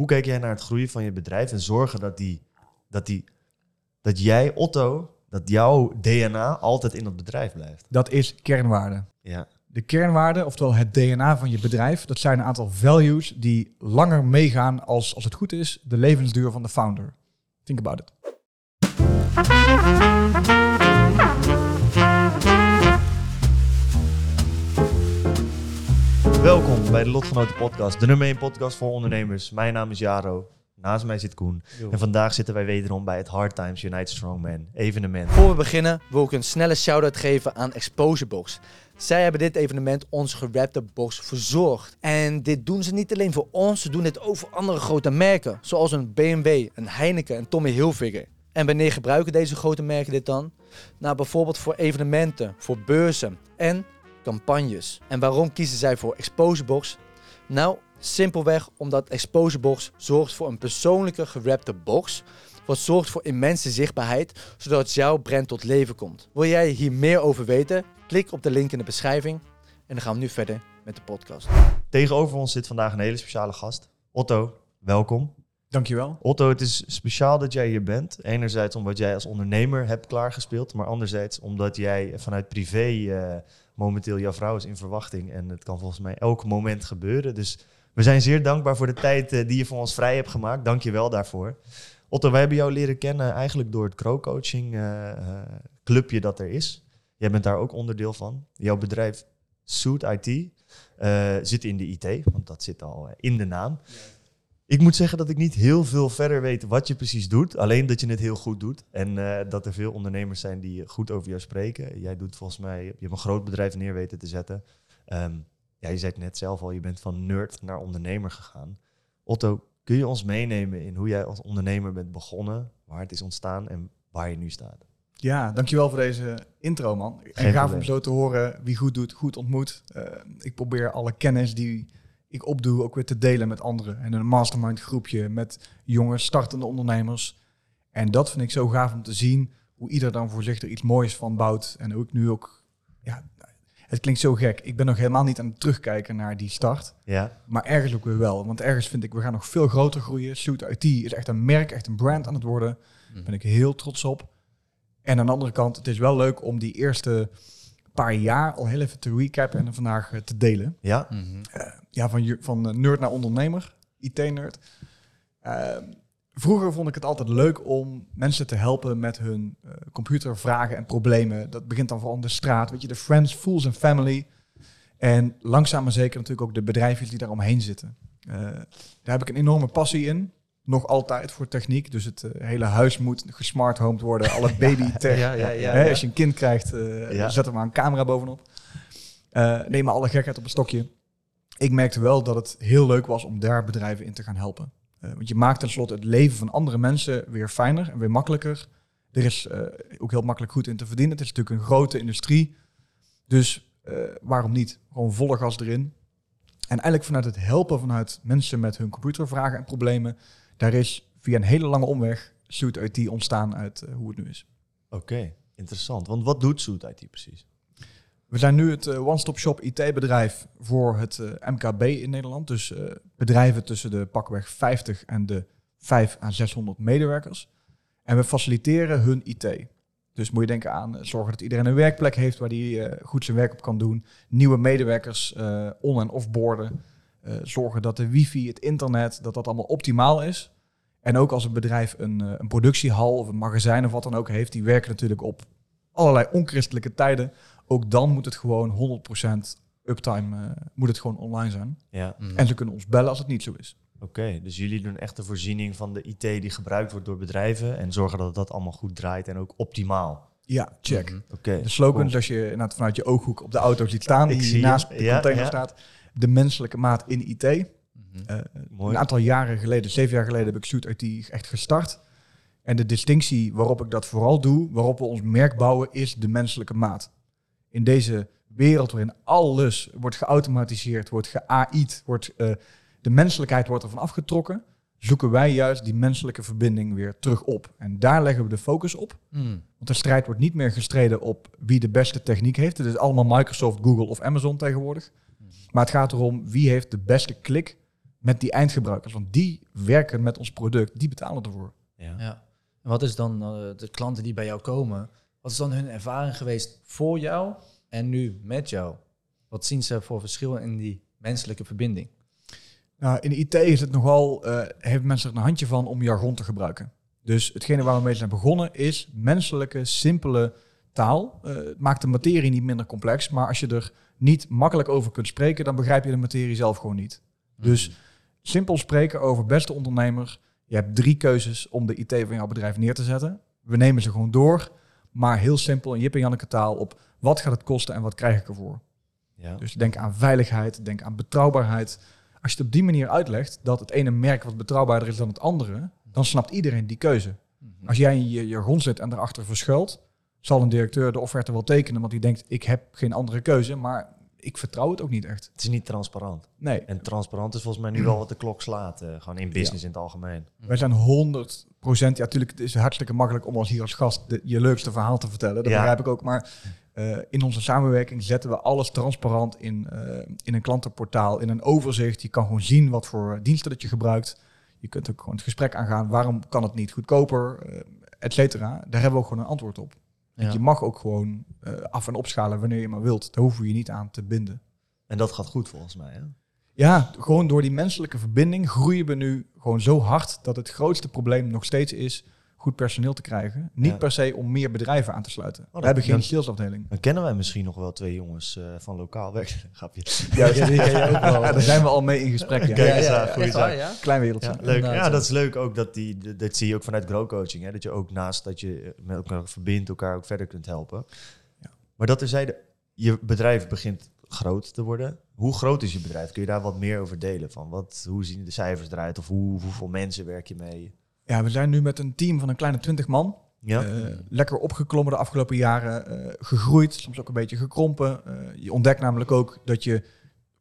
Hoe kijk jij naar het groeien van je bedrijf en zorgen dat, die, dat, die, dat jij, Otto, dat jouw DNA altijd in het bedrijf blijft? Dat is kernwaarde. Ja. De kernwaarde, oftewel het DNA van je bedrijf, dat zijn een aantal values die langer meegaan als, als het goed is, de levensduur van de founder. Think about it. Welkom bij de Lotgenoten Podcast, de nummer 1 podcast voor ondernemers. Mijn naam is Jaro, naast mij zit Koen. En vandaag zitten wij wederom bij het Hard Times United Strongman evenement. Voor we beginnen wil ik een snelle shout-out geven aan Exposure Box. Zij hebben dit evenement ons gerapte box verzorgd. En dit doen ze niet alleen voor ons, ze doen dit ook voor andere grote merken. Zoals een BMW, een Heineken en Tommy Hilfiger. En wanneer gebruiken deze grote merken dit dan? Nou, bijvoorbeeld voor evenementen, voor beurzen en campagnes. En waarom kiezen zij voor Exposure Box? Nou, simpelweg omdat Exposure Box zorgt voor een persoonlijke gerapte box. Wat zorgt voor immense zichtbaarheid, zodat jouw brand tot leven komt. Wil jij hier meer over weten? Klik op de link in de beschrijving. En dan gaan we nu verder met de podcast. Tegenover ons zit vandaag een hele speciale gast. Otto, welkom. Dankjewel. Otto, het is speciaal dat jij hier bent. Enerzijds omdat jij als ondernemer hebt klaargespeeld, maar anderzijds omdat jij vanuit privé eh, momenteel jouw vrouw is in verwachting. En het kan volgens mij elk moment gebeuren. Dus we zijn zeer dankbaar voor de tijd eh, die je voor ons vrij hebt gemaakt. Dank je wel daarvoor. Otto, wij hebben jou leren kennen eigenlijk door het Crow-coaching eh, eh, clubje dat er is. Jij bent daar ook onderdeel van. Jouw bedrijf Suit IT zit in de IT, want dat zit al in de naam. Ik moet zeggen dat ik niet heel veel verder weet wat je precies doet. Alleen dat je het heel goed doet. En eh, dat er veel ondernemers zijn die goed over jou spreken. Jij doet volgens mij, je hebt een groot bedrijf neer weten te zetten. Ehm, ja, je zei het net zelf al, je bent van nerd naar ondernemer gegaan. Otto, kun je ons meenemen in hoe jij als ondernemer bent begonnen, waar het is ontstaan en waar je nu staat? Ja, dankjewel voor deze intro, man. En gaaf om zo te horen wie goed doet, goed ontmoet. Eh, ik probeer alle kennis die ik opdoe ook weer te delen met anderen. En een mastermind groepje met jonge startende ondernemers. En dat vind ik zo gaaf om te zien hoe ieder dan voor zich er iets moois van bouwt. En hoe ik nu ook, ja, het klinkt zo gek. Ik ben nog helemaal niet aan het terugkijken naar die start. Ja, Maar ergens ook weer wel. Want ergens vind ik, we gaan nog veel groter groeien. Suit IT is echt een merk, echt een brand aan het worden. Daar ben ik heel trots op. En aan de andere kant, het is wel leuk om die eerste paar jaar al heel even te recappen en vandaag eh, te delen. ja, Eh, ja, van, van eh, nerd naar ondernemer, IT-nerd. Ehm, vroeger vond ik het altijd leuk om mensen te helpen met hun eh, computervragen en problemen. Dat begint dan vooral aan de straat, weet je, de friends, fools en family. En langzaam maar zeker natuurlijk ook de bedrijfjes die daar omheen zitten. Eh, daar heb ik een enorme passie in. Nog altijd voor techniek. Dus het eh, hele huis moet gesmarthomed worden. Alle baby tech. ja, ja, ja, Hè. Als je een kind krijgt, Ja. zet er maar een camera bovenop. Eh neem maar alle gekheid op een stokje. Ik merkte wel dat het heel leuk was om daar bedrijven in te gaan helpen. Want je maakt tenslotte het leven van andere mensen weer fijner en weer makkelijker. Er is ook heel makkelijk goed in te verdienen. Het is natuurlijk een grote industrie. Dus waarom niet? Gewoon volle gas erin. En eigenlijk vanuit het helpen vanuit mensen met hun computervragen en problemen, daar is via een hele lange omweg Suit IT ontstaan uit eh, hoe het nu is. oké. Interessant. Want wat doet Suit IT precies? We zijn nu het eh, one-stop shop IT-bedrijf voor het eh, MKB in Nederland. Dus bedrijven tussen de pakweg 50 en de 5 à 600 medewerkers. En we faciliteren hun IT. Dus moet je denken aan zorgen dat iedereen een werkplek heeft waar die goed zijn werk op kan doen. Nieuwe medewerkers on- en offboarden. Eh, zorgen dat de wifi, het internet, dat dat allemaal optimaal is. En ook als een bedrijf een, eh, een productiehal of een magazijn of wat dan ook heeft, die werken natuurlijk op allerlei onchristelijke tijden. Ook dan moet het gewoon 100% uptime, eh, moet het gewoon online zijn. Ja, En ze kunnen ons bellen als het niet zo is. oké. Dus jullie doen echt de voorziening van de IT die gebruikt wordt door bedrijven en zorgen dat dat allemaal goed draait en ook optimaal. Ja, check. Mhm. Oké. De slogan cool. is als je vanuit je ooghoek op de auto ziet staan, die naast de Ja, container ja. staat. De menselijke maat in IT. Eh, Mooi. een aantal jaren geleden, zeven jaar geleden, heb ik Shoot IT echt gestart. En de distinctie waarop ik dat vooral doe, waarop we ons merk bouwen, is de menselijke maat. In deze wereld waarin alles wordt geautomatiseerd, wordt geAI'd, wordt, eh, de menselijkheid wordt ervan afgetrokken, zoeken wij juist die menselijke verbinding weer terug op. En daar leggen we de focus op. Mm. Want de strijd wordt niet meer gestreden op wie de beste techniek heeft. Het is allemaal Microsoft, Google of Amazon tegenwoordig. Maar het gaat erom wie heeft de beste klik met die eindgebruikers. Want die werken met ons product, die betalen ervoor. Ja. Ja. En wat is dan eh, de klanten die bij jou komen? Wat is dan hun ervaring geweest voor jou en nu met jou? Wat zien ze voor verschil in die menselijke verbinding? Nou, in de IT is het nogal, eh heeft mensen er een handje van om jargon te gebruiken. Dus hetgene waar we mee zijn begonnen is menselijke, simpele taal. Het maakt de materie niet minder complex, maar als je er niet makkelijk over kunt spreken, dan begrijp je de materie zelf gewoon niet. Dus simpel spreken over beste ondernemer. Je hebt drie keuzes om de IT van jouw bedrijf neer te zetten. We nemen ze gewoon door, maar heel simpel in Jip en Janneke taal op wat gaat het kosten en wat krijg ik ervoor. Ja. Dus denk aan veiligheid, denk aan betrouwbaarheid. Als je het op die manier uitlegt dat het ene merk wat betrouwbaarder is dan het andere, dan snapt iedereen die keuze. Mhm. Als jij in je jargon zit en erachter verschuilt, zal een directeur de offerte wel tekenen, want die denkt ik heb geen andere keuze, maar ik vertrouw het ook niet echt. Het is niet transparant. Nee, En transparant is volgens mij nu wel wat de klok slaat. eh, gewoon in business in het algemeen. wij zijn 100 procent. Ja, natuurlijk, het is hartstikke makkelijk om als hier als gast de, je leukste verhaal te vertellen. Dat Ja. begrijp ik ook. Maar eh, in onze samenwerking zetten we alles transparant in, eh, in een klantenportaal, in een overzicht. Je kan gewoon zien wat voor diensten dat je gebruikt. Je kunt ook gewoon het gesprek aangaan. Waarom kan het niet goedkoper, et cetera. Daar hebben we ook gewoon een antwoord op. Ja. Je mag ook gewoon eh, af- en opschalen wanneer je maar wilt. Daar hoeven we je niet aan te binden. En dat gaat goed volgens mij. Hè? Ja, gewoon door die menselijke verbinding groeien we nu gewoon zo hard dat het grootste probleem nog steeds is goed personeel te krijgen. Niet Ja. per se om meer bedrijven aan te sluiten. dat- we hebben geen salesafdeling. Dan kennen wij misschien nog wel twee jongens eh, van lokaal werk. Grapje. Ja, die ken je ook wel. daar zijn we al mee in gesprek. Ja. Kijk eens aan, goeie echt waar, zaak. ja? Klein wereldje. Ja, leuk. Ja, dat is leuk ook. Dat, die, dat zie je ook vanuit grow coaching. Hè? Dat je ook naast dat je eh, met elkaar verbindt, elkaar ook verder kunt helpen. Ja. Maar dat terzijde, je bedrijf begint groot te worden. Hoe groot is je bedrijf? Kun je daar wat meer over delen? Van wat, hoe zien de cijfers eruit? Of hoe, hoeveel mensen werk je mee? Ja, we zijn nu met een team van een kleine 20 man. Ja, Eh, lekker opgeklommen de afgelopen jaren. eh, gegroeid, soms ook een beetje gekrompen. Eh, je ontdekt namelijk ook dat je,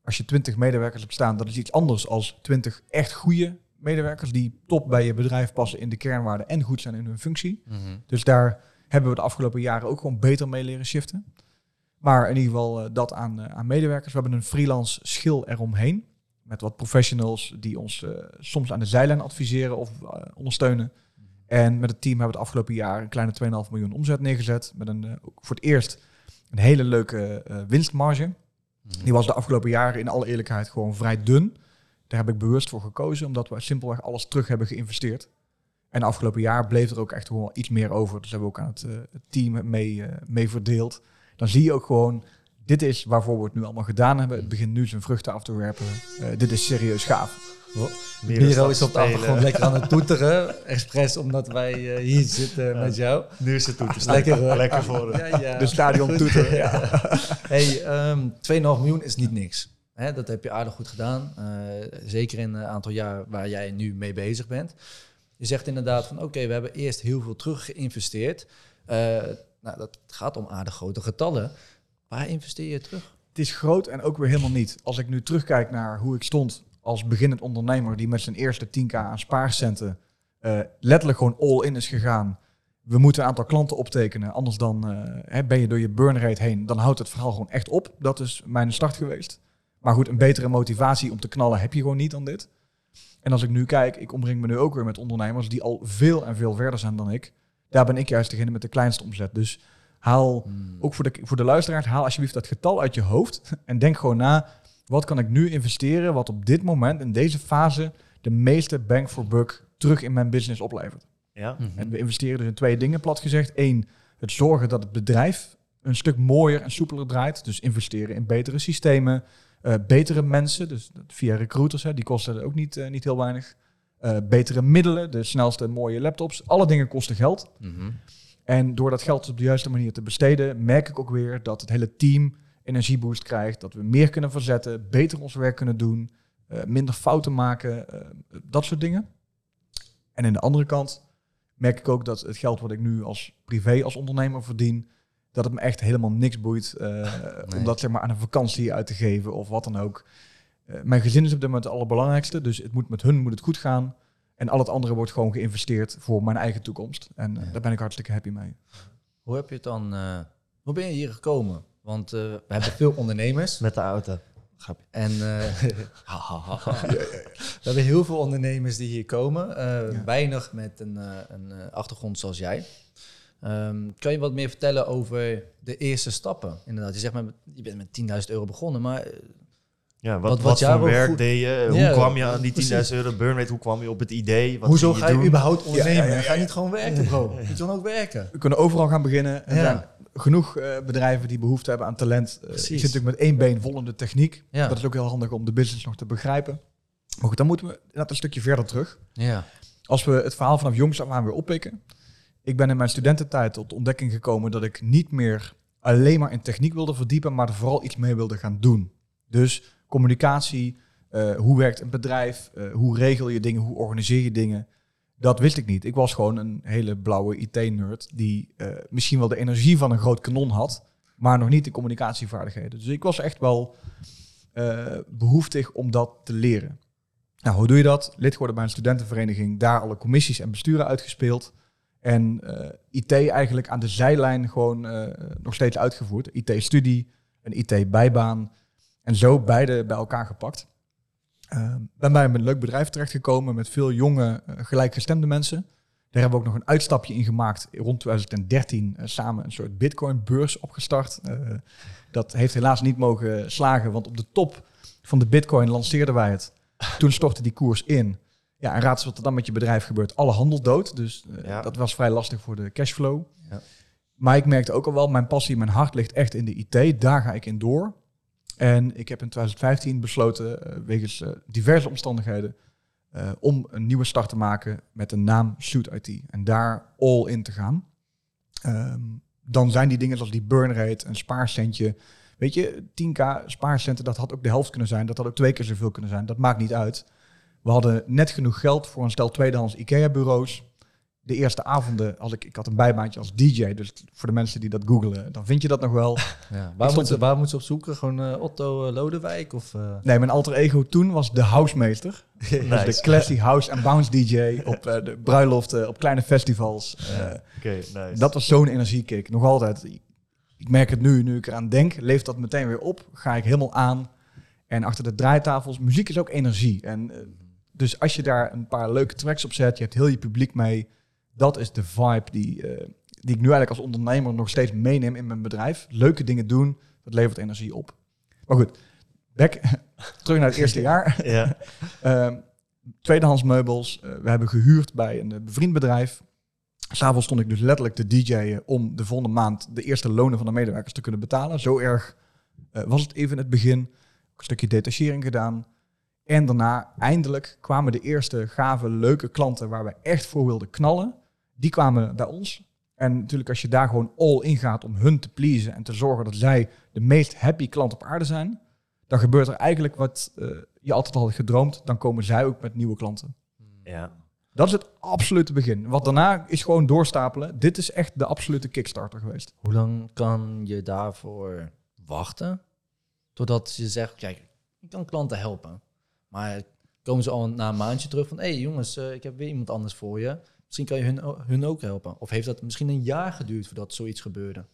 als je 20 medewerkers hebt staan, dat is iets anders als 20 echt goede medewerkers die top bij je bedrijf passen in de kernwaarden en goed zijn in hun functie. Mhm. Dus daar hebben we de afgelopen jaren ook gewoon beter mee leren shiften. Maar in ieder geval dat aan, aan medewerkers. We hebben een freelance schil eromheen. Met wat professionals die ons eh, soms aan de zijlijn adviseren of eh, ondersteunen. En met het team hebben we het afgelopen jaar een kleine 2,5 miljoen omzet neergezet. Met een, eh, voor het eerst een hele leuke winstmarge. Die was de afgelopen jaren in alle eerlijkheid gewoon vrij dun. Daar heb ik bewust voor gekozen, omdat we simpelweg alles terug hebben geïnvesteerd. En afgelopen jaar bleef er ook echt gewoon iets meer over. Dus hebben we ook aan het, het team mee, mee verdeeld. Dan zie je ook gewoon, dit is waarvoor we het nu allemaal gedaan hebben. Het begint nu zijn vruchten af te werpen. Eh, dit is serieus gaaf. Miro dan is op de achtergrond lekker aan het toeteren. Expres omdat wij eh, hier zitten met jou. Nu is het toe te Lekker. Lekker voor hem. Ja, ja. De stadion toeter. Ja. Hey, ehm 2,5 miljoen is niet niks. Hè, dat heb je aardig goed gedaan. Eh, zeker in een aantal jaar waar jij nu mee bezig bent. Je zegt inderdaad van oké, we hebben eerst heel veel terug geïnvesteerd. Eh, nou, dat gaat om aardig grote getallen. Waar investeer je terug? Het is groot en ook weer helemaal niet. Als ik nu terugkijk naar hoe ik stond als beginnend ondernemer die met zijn eerste 10k aan spaarcenten eh, letterlijk gewoon all in is gegaan. We moeten een aantal klanten optekenen, anders dan eh, ben je door je burn rate heen. Dan houdt het verhaal gewoon echt op. Dat is mijn start geweest. Maar goed, een betere motivatie om te knallen heb je gewoon niet dan dit. En als ik nu kijk, ik omring me nu ook weer met ondernemers die al veel en veel verder zijn dan ik. Daar ben ik juist degene met de kleinste omzet. Dus haal ook voor de, voor de luisteraars, haal alsjeblieft dat getal uit je hoofd en denk gewoon na, wat kan ik nu investeren wat op dit moment, in deze fase, de meeste bang for buck terug in mijn business oplevert. Ja? En we investeren dus in twee dingen, plat gezegd. Eén, het zorgen dat het bedrijf een stuk mooier en soepeler draait. Dus investeren in betere systemen, eh, betere mensen, dus via recruiters, hè, die kosten ook niet, eh, niet heel weinig. Eh, betere middelen, de snelste mooie laptops. Alle dingen kosten geld. Mhm. En door dat geld op de juiste manier te besteden, merk ik ook weer dat het hele team energieboost krijgt. Dat we meer kunnen verzetten, beter ons werk kunnen doen. eh, minder fouten maken, eh, dat soort dingen. En aan de andere kant merk ik ook dat het geld wat ik nu als privé, als ondernemer verdien, dat het me echt helemaal niks boeit eh, Nee. om dat zeg maar aan een vakantie uit te geven of wat dan ook. Mijn gezin is op dit moment het allerbelangrijkste, dus het moet met hun moet het goed gaan. En al het andere wordt gewoon geïnvesteerd voor mijn eigen toekomst. En eh, Ja. daar ben ik hartstikke happy mee. Hoe heb je het dan... eh, hoe ben je hier gekomen? Want eh, we hebben veel ondernemers. Met de auto. En eh, ha, ha. we hebben heel veel ondernemers die hier komen. eh, Ja. Weinig met een, eh, een achtergrond zoals jij. Ehm, kan je wat meer vertellen over de eerste stappen? Inderdaad, je zegt maar, je bent met 10.000 euro begonnen, maar Ja, wat, Wat- wat, voor werk goed- deed je? Hoe Ja, kwam je aan die 10.000 precies. euro burnrate? Hoe kwam je op het idee? Wat hoezo ga je doen? überhaupt ondernemen? Ja, ja, ja, Ga je niet gewoon werken, bro? Je dan ook werken? We kunnen overal gaan beginnen. Er Ja. zijn genoeg eh, bedrijven die behoefte hebben aan talent. Ik Precies. zit natuurlijk met één been vol in de techniek. Ja. Dat is ook heel handig om de business nog te begrijpen. Maar goed, dan moeten we inderdaad een stukje verder terug. Ja. Als we het verhaal vanaf jongs af aan weer oppikken. Ik ben in mijn studententijd tot de ontdekking gekomen dat ik niet meer alleen maar in techniek wilde verdiepen, maar er vooral iets mee wilde gaan doen. Dus communicatie, eh, hoe werkt een bedrijf, eh, hoe regel je dingen, hoe organiseer je dingen. Dat wist ik niet. Ik was gewoon een hele blauwe IT-nerd die eh, misschien wel de energie van een groot kanon had, maar nog niet de communicatievaardigheden. Dus ik was echt wel eh, behoeftig om dat te leren. Nou, hoe doe je dat? Lid geworden bij een studentenvereniging, daar alle commissies en besturen uitgespeeld. En IT eigenlijk aan de zijlijn gewoon nog steeds uitgevoerd. IT-studie, een IT-bijbaan. En zo beide bij elkaar gepakt. Eh, ben bij een leuk bedrijf terechtgekomen met veel jonge, eh, gelijkgestemde mensen. Daar hebben we ook nog een uitstapje in gemaakt. Rond 2013 eh, samen een soort bitcoin-beurs opgestart. Eh, dat heeft helaas niet mogen slagen, want op de top van de bitcoin lanceerden wij het. Toen stortte die koers in. Ja, en raad eens wat er dan met je bedrijf gebeurt. Alle handel dood, dus Ja. dat was vrij lastig voor de cashflow. Ja. Maar ik merkte ook al wel, mijn passie, mijn hart ligt echt in de IT. Daar ga ik in door. En ik heb in 2015 besloten, eh, wegens eh, diverse omstandigheden, eh, om een nieuwe start te maken met een naam Suit IT. En daar all in te gaan. Ehm, dan zijn die dingen zoals die burn rate, een spaarcentje. Weet je, 10k spaarcenten, dat had ook de helft kunnen zijn. Dat had ook twee keer zoveel kunnen zijn. Dat maakt niet uit. We hadden net genoeg geld voor een stel tweedehands IKEA-bureaus. De eerste avonden had ik, ik had een bijbaantje als DJ. Dus voor de mensen die dat googelen, dan vind je dat nog wel. Ja. Waar, stond moet ze, er- waar moet ze op zoeken? Gewoon eh, Otto eh, Lodewijk? Of, eh? Nee, mijn alter ego toen was de housemeester. Dus de classy house en bounce DJ op de bruiloften, op kleine festivals. Nice. Dat was zo'n energiekick. Nog altijd. Ik merk het nu, nu ik eraan denk, leeft dat meteen weer op. Ga ik helemaal aan. En achter de draaitafels, muziek is ook energie. En, dus als je daar een paar leuke tracks op zet, je hebt heel je publiek mee. Dat is de vibe die, eh, die ik nu eigenlijk als ondernemer nog steeds meeneem in mijn bedrijf. Leuke dingen doen, dat levert energie op. Maar goed, back, terug naar het eerste jaar. ja. Ehm, tweedehands meubels. Eh, we hebben gehuurd bij een eh, bevriend bedrijf. S'avonds stond ik dus letterlijk te DJ'en om de volgende maand de eerste lonen van de medewerkers te kunnen betalen. Zo erg was het even in het begin. Een stukje detachering gedaan. En daarna eindelijk kwamen de eerste gave, leuke klanten waar we echt voor wilden knallen. Die kwamen bij ons. En natuurlijk als je daar gewoon all in gaat om hun te pleasen en te zorgen dat zij de meest happy klant op aarde zijn, dan gebeurt er eigenlijk wat eh, je altijd al had gedroomd. Dan komen zij ook met nieuwe klanten. ja. Dat is het absolute begin. Wat daarna is gewoon doorstapelen. Dit is echt de absolute kickstarter geweest. Hoe lang kan je daarvoor wachten? Totdat je zegt, kijk, ik kan klanten helpen. Maar komen ze al na een maandje terug van... hé hey jongens, eh, ik heb weer iemand anders voor je. Misschien kan je hun, hun ook helpen. Of heeft dat misschien een jaar geduurd voordat zoiets gebeurde?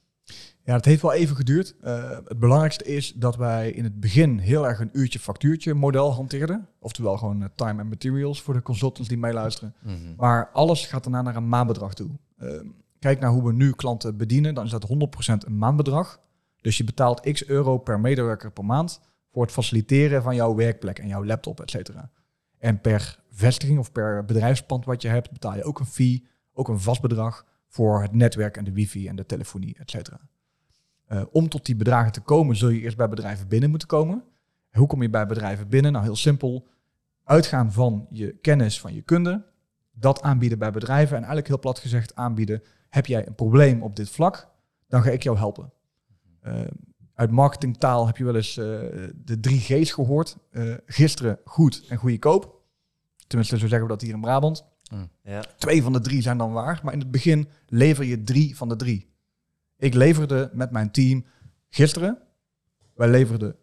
Ja, het heeft wel even geduurd. Eh, het belangrijkste is dat wij in het begin heel erg een uurtje factuurtje model hanteerden. Oftewel gewoon eh, time and materials voor de consultants die meeluisteren. Maar alles gaat daarna naar een maandbedrag toe. Eh, kijk naar hoe we nu klanten bedienen, dan is dat 100% een maandbedrag. Dus je betaalt x euro per medewerker per maand voor het faciliteren van jouw werkplek en jouw laptop, et cetera. En per vestiging of per bedrijfspand wat je hebt, betaal je ook een fee, ook een vast bedrag voor het netwerk en de wifi en de telefonie, et cetera. Eh, om tot die bedragen te komen, zul je eerst bij bedrijven binnen moeten komen. Hoe kom je bij bedrijven binnen? Nou, heel simpel. Uitgaan van je kennis, van je kunde. Dat aanbieden bij bedrijven. En eigenlijk heel plat gezegd aanbieden. Heb jij een probleem op dit vlak? Dan ga ik jou helpen. Eh, Uit marketingtaal heb je wel eens eh, de drie G's gehoord. Eh, gisteren, goed en goedkoop. Tenminste, zo zeggen we dat hier in Brabant. Ja. Twee van de drie zijn dan waar, maar in het begin lever je drie van de drie. Ik leverde met mijn team gisteren. Wij leverden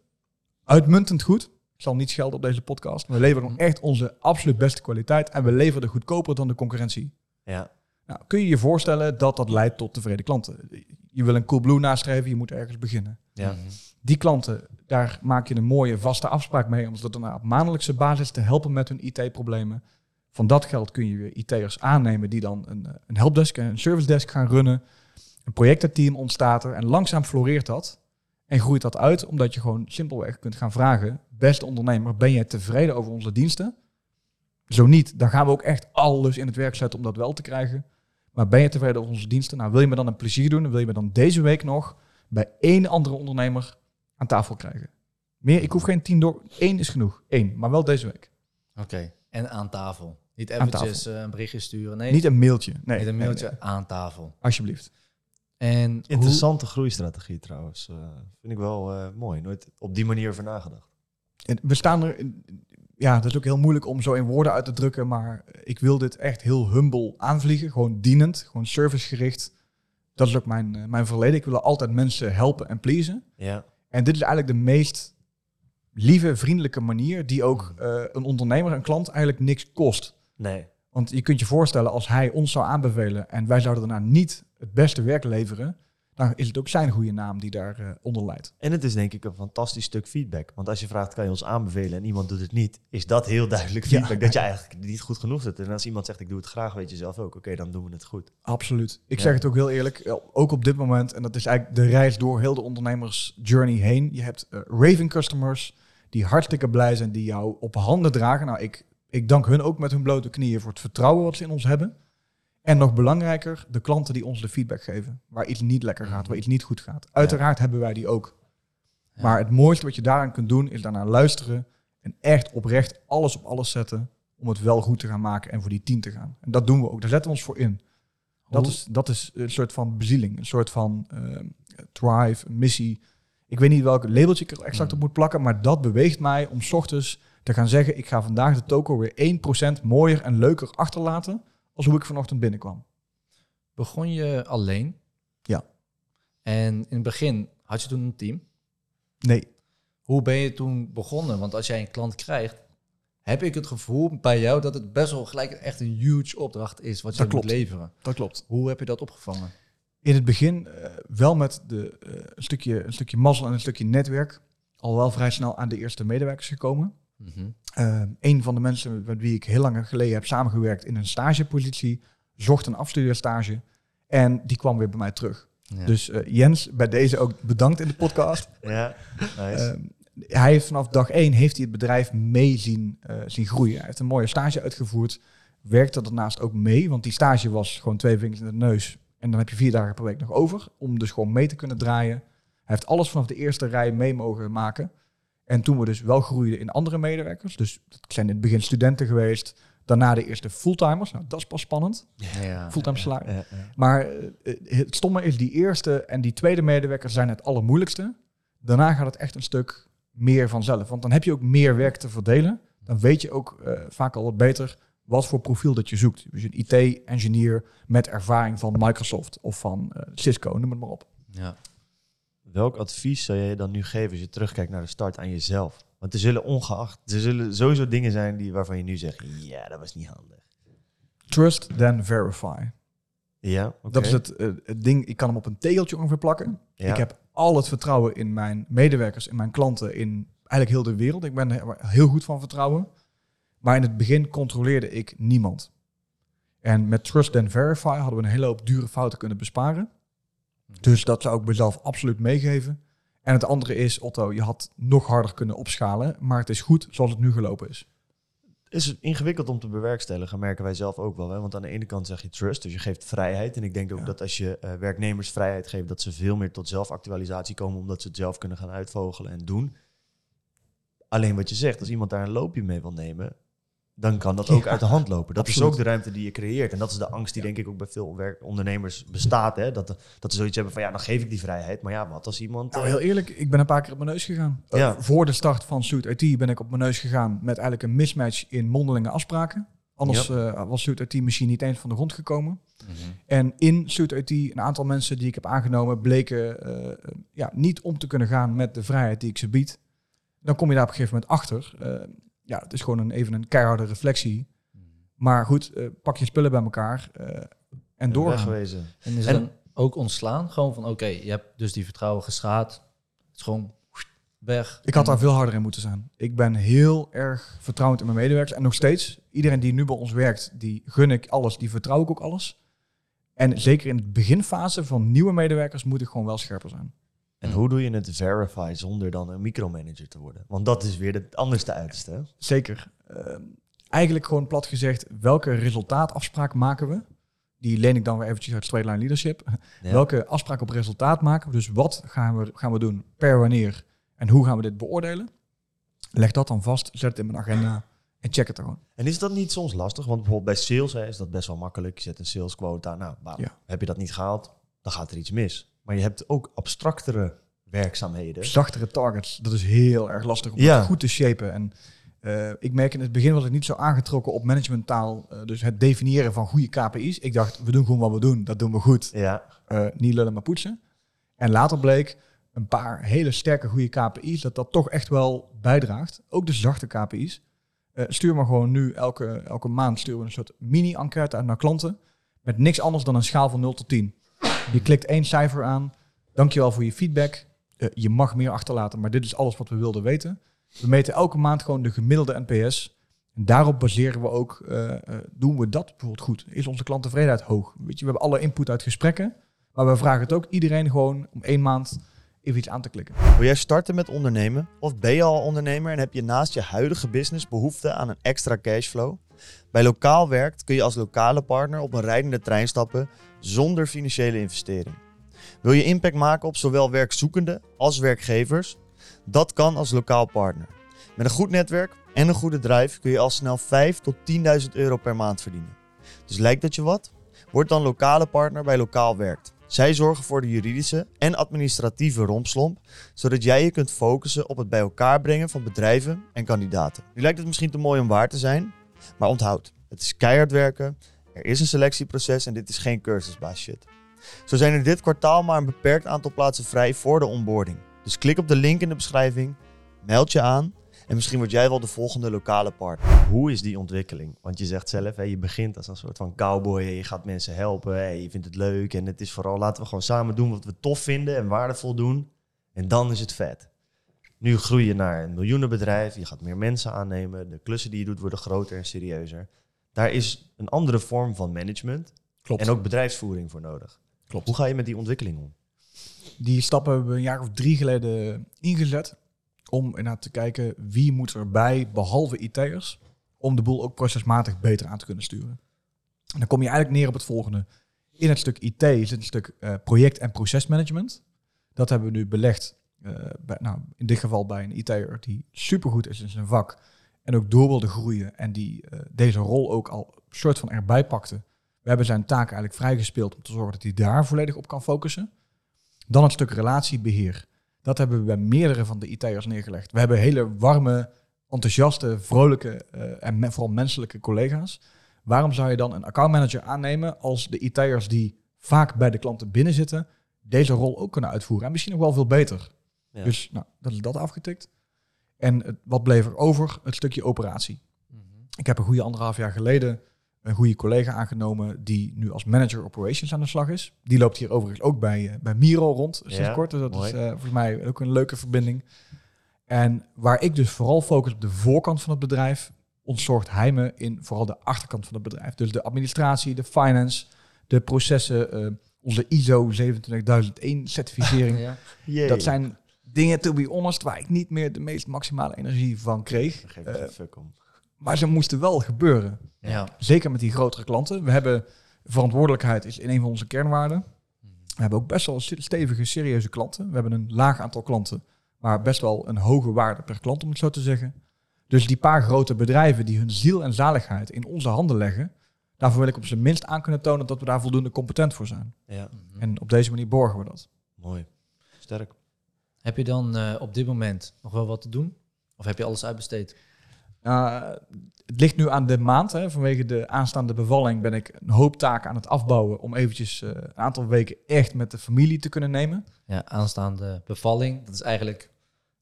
uitmuntend goed. Ik zal niet schelden op deze podcast. We leverden echt onze absoluut beste kwaliteit. En we leverden goedkoper dan de concurrentie. Ja. Nou, kun je je voorstellen dat dat leidt tot tevreden klanten? Je wil een Coolblue nastreven, je moet ergens beginnen. Ja. Die klanten, daar maak je een mooie vaste afspraak mee om ze dan op maandelijkse basis te helpen met hun IT-problemen. Van dat geld kun je weer IT'ers aannemen die dan een, eh, een helpdesk en een service desk gaan runnen. Een projectenteam ontstaat er en langzaam floreert dat. En groeit dat uit omdat je gewoon simpelweg kunt gaan vragen, beste ondernemer, ben je tevreden over onze diensten? Zo niet, dan gaan we ook echt alles in het werk zetten om dat wel te krijgen. Maar ben je tevreden over onze diensten? Nou, wil je me dan een plezier doen? Wil je me dan deze week nog bij één andere ondernemer aan tafel krijgen? Meer, ik hoef geen tien door. Eén is genoeg. Eén, maar wel deze week. Oké. En aan tafel. Niet eventjes eh, een berichtje sturen. Nee, Niet een mailtje. Nee, niet een mailtje nee. aan tafel. Alsjeblieft. En Interessante groeistrategie trouwens. Eh, vind ik wel eh, mooi. Nooit op die manier over nagedacht. En we staan er. Ja, dat is ook heel moeilijk om zo in woorden uit te drukken. Maar ik wil dit echt heel humble aanvliegen. Gewoon dienend, gewoon servicegericht. Dat is ook mijn, eh, mijn verleden. Ik wil altijd mensen helpen en pleasen. Ja. En dit is eigenlijk de meest lieve, vriendelijke manier die ook eh, een ondernemer, een klant eigenlijk niks kost. Nee. Want je kunt je voorstellen, als hij ons zou aanbevelen en wij zouden daarna niet het beste werk leveren, dan is het ook zijn goede naam die daaronder onder leidt. En het is denk ik een fantastisch stuk feedback. Want als je vraagt, kan je ons aanbevelen en iemand doet het niet, is dat heel duidelijk Ja. feedback. Dat je eigenlijk niet goed genoeg zit. En als iemand zegt, ik doe het graag, weet je zelf ook. Oké, dan doen we het goed. Absoluut. Ik Ja. zeg het ook heel eerlijk, eh, ook op dit moment, en dat is eigenlijk de reis door heel de ondernemersjourney heen. Je hebt eh, raving customers die hartstikke blij zijn, die jou op handen dragen. Nou, ik, ik dank hun ook met hun blote knieën voor het vertrouwen wat ze in ons hebben. En nog belangrijker, de klanten die ons de feedback geven. Waar iets niet lekker gaat, waar iets niet goed gaat. Uiteraard hebben wij die ook. Ja. Maar het mooiste wat je daaraan kunt doen, is daarna luisteren. En echt oprecht alles op alles zetten om het wel goed te gaan maken en voor die team te gaan. En dat doen we ook. Daar zetten we ons voor in. Dat is, dat is een soort van bezieling, een soort van eh, drive, een missie. Ik weet niet welk labeltje ik er exact Hmm. op moet plakken, maar dat beweegt mij om 's ochtends te gaan zeggen: ik ga vandaag de toko weer 1% mooier en leuker achterlaten als hoe ik vanochtend binnenkwam. begon je alleen? Ja. En in het begin had je toen een team. Nee, Hoe ben je toen begonnen? Want als jij een klant krijgt, heb ik het gevoel bij jou dat het best wel gelijk echt een huge opdracht is wat je moet leveren. dat klopt. Hoe heb je dat opgevangen? In het begin eh, wel met de, eh, een, stukje, een stukje mazzel en een stukje netwerk. Al wel vrij snel aan de eerste medewerkers gekomen. Mhm. Eh, een van de mensen met wie ik heel lang geleden heb samengewerkt in een stagepositie, zocht een afstudeerstage en die kwam weer bij mij terug. Ja. Dus eh, Jens, bij deze ook bedankt in de podcast. Ja, nice. Eh, hij heeft vanaf dag één heeft hij het bedrijf mee zien, eh, zien groeien. Hij heeft een mooie stage uitgevoerd, werkte er daarnaast ook mee, want die stage was gewoon twee vingers in de neus. En dan heb je vier dagen per week nog over, om dus gewoon mee te kunnen draaien. Hij heeft alles vanaf de eerste rij mee mogen maken. En toen we dus wel groeiden in andere medewerkers, dus dat zijn in het begin studenten geweest, daarna de eerste fulltimers. Nou, dat is pas spannend, ja. fulltime ja. Maar eh, het stomme is, die eerste en die tweede medewerkers zijn het allermoeilijkste. Daarna gaat het echt een stuk meer vanzelf. Want dan heb je ook meer werk te verdelen. Dan weet je ook eh, vaak al wat beter wat voor profiel dat je zoekt. Dus een IT-engineer met ervaring van Microsoft of van eh, Cisco, noem het maar op. Ja. Welk advies zou jij dan nu geven als je terugkijkt naar de start aan jezelf? Want er zullen ongeacht, er zullen sowieso dingen zijn die, waarvan je nu zegt, ja, dat was niet handig. Trust, then verify. Ja. Dat is het, eh, het ding, ik kan hem op een tegeltje ongeveer plakken. Ja. Ik heb al het vertrouwen in mijn medewerkers, in mijn klanten, in eigenlijk heel de wereld. Ik ben er heel goed van vertrouwen. Maar in het begin controleerde ik niemand. En met Trust and Verify hadden we een hele hoop dure fouten kunnen besparen. Dus dat zou ik mezelf absoluut meegeven. En het andere is, Otto, je had nog harder kunnen opschalen. Maar het is goed zoals het nu gelopen is. is ingewikkeld om te bewerkstelligen, merken wij zelf ook wel. Hè? Want aan de ene kant zeg je trust, dus je geeft vrijheid. En ik denk ook Ja. dat als je eh, werknemers vrijheid geeft, dat ze veel meer tot zelfactualisatie komen, omdat ze het zelf kunnen gaan uitvogelen en doen. Alleen wat je zegt, als iemand daar een loopje mee wil nemen, dan kan dat ook Ja, uit de hand lopen. Dat is ook de ruimte die je creëert. En dat is de angst die denk ik ook bij veel ondernemers bestaat. Hè? Dat, dat ze zoiets hebben van ja, dan geef ik die vrijheid. Maar ja, wat als iemand... Nou, eh, heel eerlijk, ik ben een paar keer op mijn neus gegaan. Eh, Ja. voor de start van Suit IT ben ik op mijn neus gegaan met eigenlijk een mismatch in mondelinge afspraken. Anders eh, was Suit IT misschien niet eens van de grond gekomen. En in Suit IT, een aantal mensen die ik heb aangenomen, bleken eh, ja, niet om te kunnen gaan met de vrijheid die ik ze bied. Dan kom je daar op een gegeven moment achter. Ja, het is gewoon een, even een keiharde reflectie. Maar goed, eh, pak je spullen bij elkaar eh, en doorgaan. wegwezen. En is En- dan ook ontslaan? Gewoon van, oké, je hebt dus die vertrouwen geschaad. Het is gewoon weg. Ik had daar veel harder in moeten zijn. Ik ben heel erg vertrouwend in mijn medewerkers. En nog steeds, iedereen die nu bij ons werkt, die gun ik alles, die vertrouw ik ook alles. En zeker in de beginfase van nieuwe medewerkers moet ik gewoon wel scherper zijn. En hoe doe je het verify zonder dan een micromanager te worden? Want dat is weer het anderste uiterste. hè? Zeker. Ehm, eigenlijk gewoon plat gezegd, welke resultaatafspraak maken we? Die leen ik dan weer eventjes uit Straight Line Leadership. Ja. Welke afspraak op resultaat maken we? Dus wat gaan we, gaan we doen per wanneer? En hoe gaan we dit beoordelen? Leg dat dan vast, zet het in mijn agenda en check het er gewoon. En is dat niet soms lastig? Want bijvoorbeeld bij sales hè, is dat best wel makkelijk. Je zet een sales quota. Nou. Ja. heb je dat niet gehaald, dan gaat er iets mis. Maar je hebt ook abstractere werkzaamheden. zachtere targets. Dat is heel erg lastig om Ja. goed te shapen. En eh, ik merk in het begin was ik niet zo aangetrokken op managementtaal. eh, dus het definiëren van goede KPI's. Ik dacht, we doen gewoon wat we doen. Dat doen we goed. Ja, Eh, niet lullen, maar poetsen. En later bleek een paar hele sterke goede KPI's dat dat toch echt wel bijdraagt. Ook de zachte KPI's. Stuur maar gewoon nu elke, elke maand sturen we een soort mini-enquête uit naar klanten. Met niks anders dan een schaal van 0 tot 10. Je klikt één cijfer aan. Dankjewel voor je feedback. Eh, je mag meer achterlaten, maar dit is alles wat we wilden weten. We meten elke maand gewoon de gemiddelde NPS. En daarop baseren we ook, eh, eh, doen we dat bijvoorbeeld goed? Is onze klanttevredenheid hoog? Weet je, we hebben alle input uit gesprekken. Maar we vragen het ook iedereen gewoon om één maand even iets aan te klikken. Wil jij starten met ondernemen? Of ben je al ondernemer en heb je naast je huidige business behoefte aan een extra cashflow? Bij Lokaal Werkt kun je als lokale partner op een rijdende trein stappen zonder financiële investering. Wil je impact maken op zowel werkzoekenden als werkgevers? Dat kan als lokaal partner. Met een goed netwerk en een goede drive kun je al snel 5 tot 10.000 euro per maand verdienen. Dus lijkt dat je wat? Word dan lokale partner bij Lokaal Werkt. Zij zorgen voor de juridische en administratieve rompslomp, zodat jij je kunt focussen op het bij elkaar brengen van bedrijven en kandidaten. Nu lijkt het misschien te mooi om waar te zijn, maar onthoud, het is keihard werken, er is een selectieproces en dit is geen cursusbaas shit. Zo zijn er dit kwartaal maar een beperkt aantal plaatsen vrij voor de onboarding. Dus klik op de link in de beschrijving, meld je aan en misschien word jij wel de volgende lokale partner. Hoe is die ontwikkeling? Want je zegt zelf, hè, je begint als een soort van cowboy je gaat mensen helpen. hè, je vindt het leuk en het is vooral laten we gewoon samen doen wat we tof vinden en waardevol doen. En dan is het vet. Nu groei je naar een miljoenenbedrijf, je gaat meer mensen aannemen, de klussen die je doet worden groter en serieuzer. Daar is een andere vorm van management Klopt. en ook bedrijfsvoering voor nodig. Klopt. Hoe ga je met die ontwikkeling om? Die stappen hebben we een jaar of drie geleden ingezet. Om inderdaad te kijken wie moet erbij, behalve IT'ers, om de boel ook procesmatig beter aan te kunnen sturen. En dan kom je eigenlijk neer op het volgende. In het stuk IT zit een stuk eh, project- en procesmanagement. Dat hebben we nu belegd, eh, bij, nou, in dit geval bij een IT'er die supergoed is in zijn vak en ook door wilde groeien en die eh, deze rol ook al soort van erbij pakte. We hebben zijn taak eigenlijk vrijgespeeld om te zorgen dat hij daar volledig op kan focussen. Dan het stuk relatiebeheer. Dat hebben we bij meerdere van de IT'ers neergelegd. We hebben hele warme, enthousiaste, vrolijke eh, en me- vooral menselijke collega's. Waarom zou je dan een accountmanager aannemen als de IT'ers die vaak bij de klanten binnen zitten, deze rol ook kunnen uitvoeren? En misschien nog wel veel beter. Ja. Dus nou, dat is dat afgetikt. En het, wat bleef er over? Het stukje operatie. Ik heb een goede anderhalf jaar geleden een goede collega aangenomen die nu als manager operations aan de slag is. Die loopt hier overigens ook bij, eh, bij Miro rond sinds Ja, kort. Dus dat mooi. is eh, volgens mij ook een leuke verbinding. En waar ik dus vooral focus op de voorkant van het bedrijf, ontzorgt hij me in vooral de achterkant van het bedrijf. Dus de administratie, de finance, de processen, eh, onze ISO 27001 certificering. Ja. Dat zijn dingen, to be honest, waar ik niet meer de meest maximale energie van kreeg. Geef Eh, fuck om. maar ze moesten wel gebeuren. Ja. Zeker met die grotere klanten. We hebben verantwoordelijkheid is in een van onze kernwaarden. We hebben ook best wel stevige, serieuze klanten. We hebben een laag aantal klanten, maar best wel een hoge waarde per klant, om het zo te zeggen. Dus die paar grote bedrijven die hun ziel en zaligheid in onze handen leggen, daarvoor wil ik op zijn minst aan kunnen tonen dat we daar voldoende competent voor zijn. Ja, En op deze manier borgen we dat. mooi. Sterk. Heb je dan eh, op dit moment nog wel wat te doen? Of heb je alles uitbesteed? Uh, het ligt nu aan de maand. Hè. Vanwege de aanstaande bevalling ben ik een hoop taken aan het afbouwen om eventjes eh, een aantal weken echt met de familie te kunnen nemen. Ja, aanstaande bevalling. Dat is eigenlijk...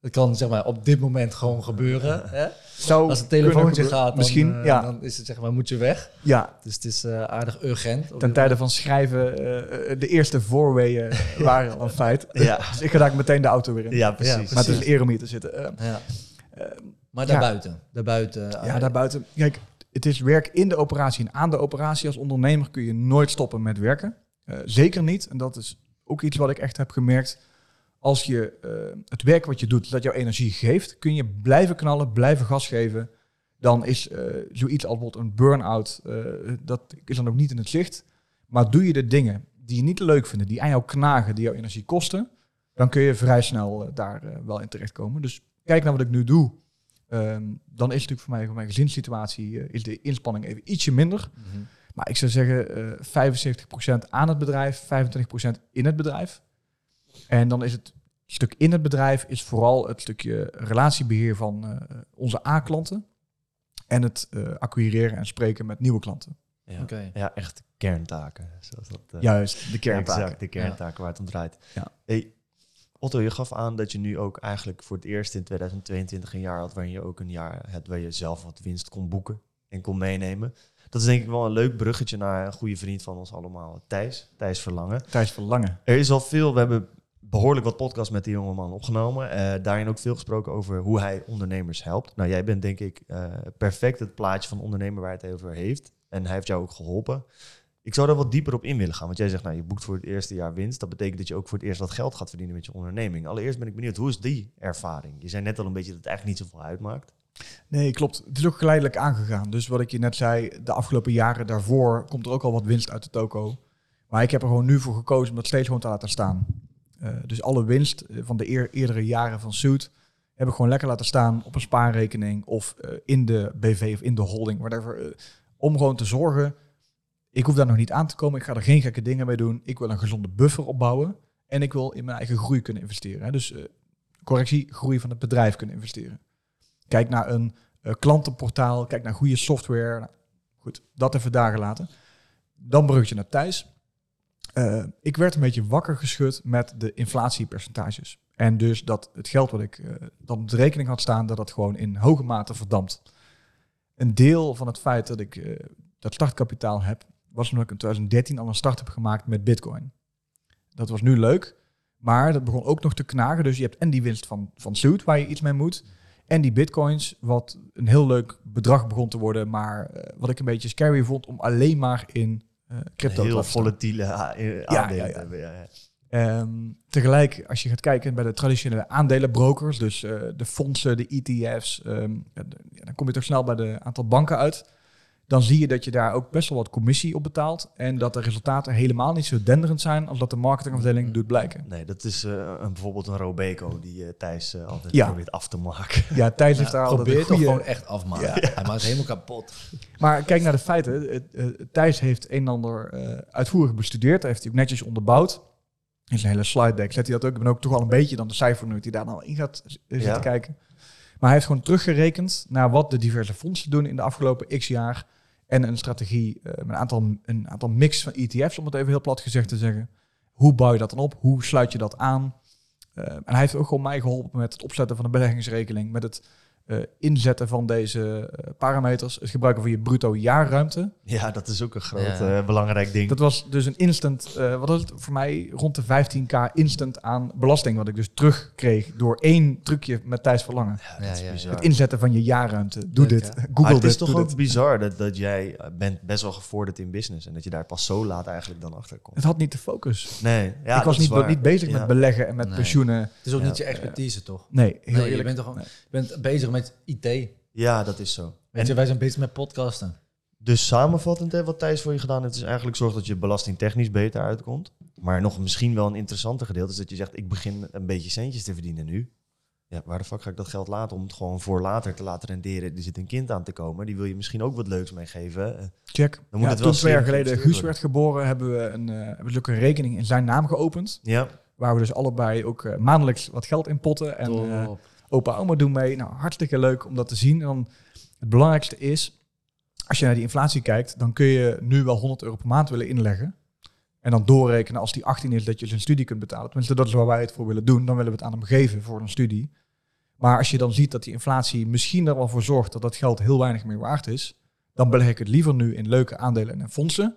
Dat kan zeg maar op dit moment gewoon gebeuren. Hè? Zou Als het telefoontje gaat, dan, misschien, eh, ja, dan is het zeg maar, moet je weg. ja, Dus het is eh, aardig urgent. ten tijde van schrijven, eh, de eerste voorweeën waren al een feit. Ja, Dus ik ga daar meteen de auto weer in. ja precies. Maar het is een eer om hier te zitten. Ja. Maar Ja. daarbuiten. Daarbuiten. ja, daarbuiten. Kijk, het is werk in de operatie en aan de operatie. Als ondernemer kun je nooit stoppen met werken. Zeker niet. En dat is ook iets wat ik echt heb gemerkt. Als je eh, het werk wat je doet, dat jouw energie geeft, kun je blijven knallen, blijven gas geven. Dan is eh, zoiets als bijvoorbeeld een burn-out, eh, dat is dan ook niet in het zicht. Maar doe je de dingen die je niet leuk vindt, die aan jou knagen, die jouw energie kosten, dan kun je vrij snel daar wel in terechtkomen. Dus kijk naar wat ik nu doe. Ehm, dan is het natuurlijk voor mij, voor mijn gezinssituatie, is de inspanning even ietsje minder. Mhm. Maar ik zou zeggen eh 75% aan het bedrijf, 25% in het bedrijf. En dan is het stuk in het bedrijf is vooral het stukje relatiebeheer van eh, onze A-klanten. En het eh, acquireren en spreken met nieuwe klanten. Ja. Oké. ja, echt kerntaken. Zoals dat, eh, Juist, de kerntaken. Exact, de kerntaken waar het om draait. Ja. Hey, Otto, je gaf aan dat je nu ook eigenlijk voor het eerst in 2022 een jaar had waarin je ook een jaar hebt waar je zelf wat winst kon boeken en kon meenemen. Dat is denk ik wel een leuk bruggetje naar een goede vriend van ons allemaal, Thijs. Thijs Verlangen. Thijs Verlangen. Er is al veel, we hebben behoorlijk wat podcasts met die jongeman opgenomen. Eh, daarin ook veel gesproken over hoe hij ondernemers helpt. Nou, jij bent denk ik eh, perfect het plaatje van ondernemer waar het over heeft. En hij heeft jou ook geholpen. Ik zou daar wat dieper op in willen gaan. Want jij zegt, nou, je boekt voor het eerste jaar winst. Dat betekent dat je ook voor het eerst wat geld gaat verdienen met je onderneming. Allereerst ben ik benieuwd, hoe is die ervaring? Je zei net al een beetje dat het eigenlijk niet zoveel uitmaakt. Nee, klopt. Het is ook geleidelijk aangegaan. Dus wat ik je net zei, de afgelopen jaren daarvoor komt er ook al wat winst uit de toko. Maar ik heb er gewoon nu voor gekozen om dat steeds gewoon te laten staan. Eh, dus alle winst eh, van de eer- eerdere jaren van Suit heb ik gewoon lekker laten staan op een spaarrekening of eh, in de BV of in de holding, whatever. om gewoon te zorgen, ik hoef daar nog niet aan te komen, ik ga er geen gekke dingen mee doen. Ik wil een gezonde buffer opbouwen en ik wil in mijn eigen groei kunnen investeren. Hè. Dus correctie, groei van het bedrijf kunnen investeren. Kijk naar een klantenportaal, kijk naar goede software. Nou, goed, dat even daar gelaten. Dan bruggetje naar Thijs. Eh, ik werd een beetje wakker geschud met de inflatiepercentages. En dus dat het geld wat ik eh, dan op de rekening had staan, dat dat gewoon in hoge mate verdampt. Een deel van het feit dat ik eh, dat startkapitaal heb, was omdat ik in 2013 al een start heb gemaakt met bitcoin. Dat was nu leuk, maar dat begon ook nog te knagen. Dus je hebt en die winst van, van Suit, waar je iets mee moet. En die bitcoins, wat een heel leuk bedrag begon te worden, maar wat ik een beetje scary vond om alleen maar in crypto te Heel volatiele eh, aandelen hebben. Ja. Ehm, tegelijk, als je gaat kijken bij de traditionele aandelenbrokers, dus eh, de fondsen, de ETF's, ehm, ja, dan kom je toch snel bij de aantal banken uit. Dan zie je dat je daar ook best wel wat commissie op betaalt. En dat de resultaten helemaal niet zo denderend zijn als dat de marketingafdeling doet blijken. Nee, dat is eh, een, bijvoorbeeld een Robeco die eh, Thijs eh, altijd Ja. probeert af te maken. Ja, Thijs heeft daar altijd Probeer een het toch goede... gewoon echt afmaken. Hij maakt het helemaal kapot. Maar kijk naar de feiten. Thijs heeft een en ander eh, uitvoerig bestudeerd. Hij heeft hij ook netjes onderbouwd. In zijn hele slide deck zet hij dat ook. Ik ben ook toch wel een beetje dan de cijfernerd die daar dan in gaat zitten Ja. kijken. Maar hij heeft gewoon teruggerekend naar wat de diverse fondsen doen in de afgelopen x jaar. En een strategie, eh, een aantal, een aantal mix van ETF's, om het even heel plat gezegd te zeggen. Hoe bouw je dat dan op? Hoe sluit je dat aan? Eh, en hij heeft ook gewoon mij geholpen met het opzetten van een beleggingsrekening, met het inzetten van deze eh, parameters, het gebruiken van je bruto jaarruimte. Ja, dat is ook een groot Ja. eh, belangrijk ding. Dat was dus een instant, eh, wat was het voor mij, rond de 15k instant aan belasting, wat ik dus terugkreeg door één trucje met Thijs Verlangen. ja, dat Ja, is ja, ja. bizar. Het inzetten van je jaarruimte. Doe Leuk, dit. Google maar het dit. is toch ook dit. bizar dat, dat jij eh, bent best wel gevorderd in business en dat je daar pas zo laat eigenlijk dan achter komt. Het had niet de focus. Nee, ja, ik was niet, niet bezig Ja. met beleggen en met Nee. pensioenen. Het is ook Ja. niet je expertise, toch? Nee, heel Nee, je eerlijk. bent, toch, Nee. bent bezig met IT. Ja, dat is zo. Weet je, wij zijn bezig met podcasten. Dus samenvattend, hè, wat Thijs voor je gedaan heeft, is eigenlijk zorg dat je belastingtechnisch beter uitkomt. Maar nog misschien wel een interessanter gedeelte is dat je zegt, ik begin een beetje centjes te verdienen nu. ja, waar de fuck ga ik dat geld laten om het gewoon voor later te laten renderen? Er zit een kind aan te komen, die wil je misschien ook wat leuks meegeven. Check. Dan moet Ja, het wel toen twee jaar geleden Guus werd geboren, hebben we een, eh, hebben we een rekening in zijn naam geopend. Ja, Waar we dus allebei ook eh, maandelijks wat geld in potten. En eh. Opa oma doen mee. Nou, hartstikke leuk om dat te zien. En dan het belangrijkste is, als je naar die inflatie kijkt, dan kun je nu wel 100 euro per maand willen inleggen. En dan doorrekenen als die 18 is dat je zijn studie kunt betalen. Tenminste, dat is waar wij het voor willen doen. Dan willen we het aan hem geven voor een studie. Maar als je dan ziet dat die inflatie misschien er wel voor zorgt dat dat geld heel weinig meer waard is, dan beleg ik het liever nu in leuke aandelen en fondsen.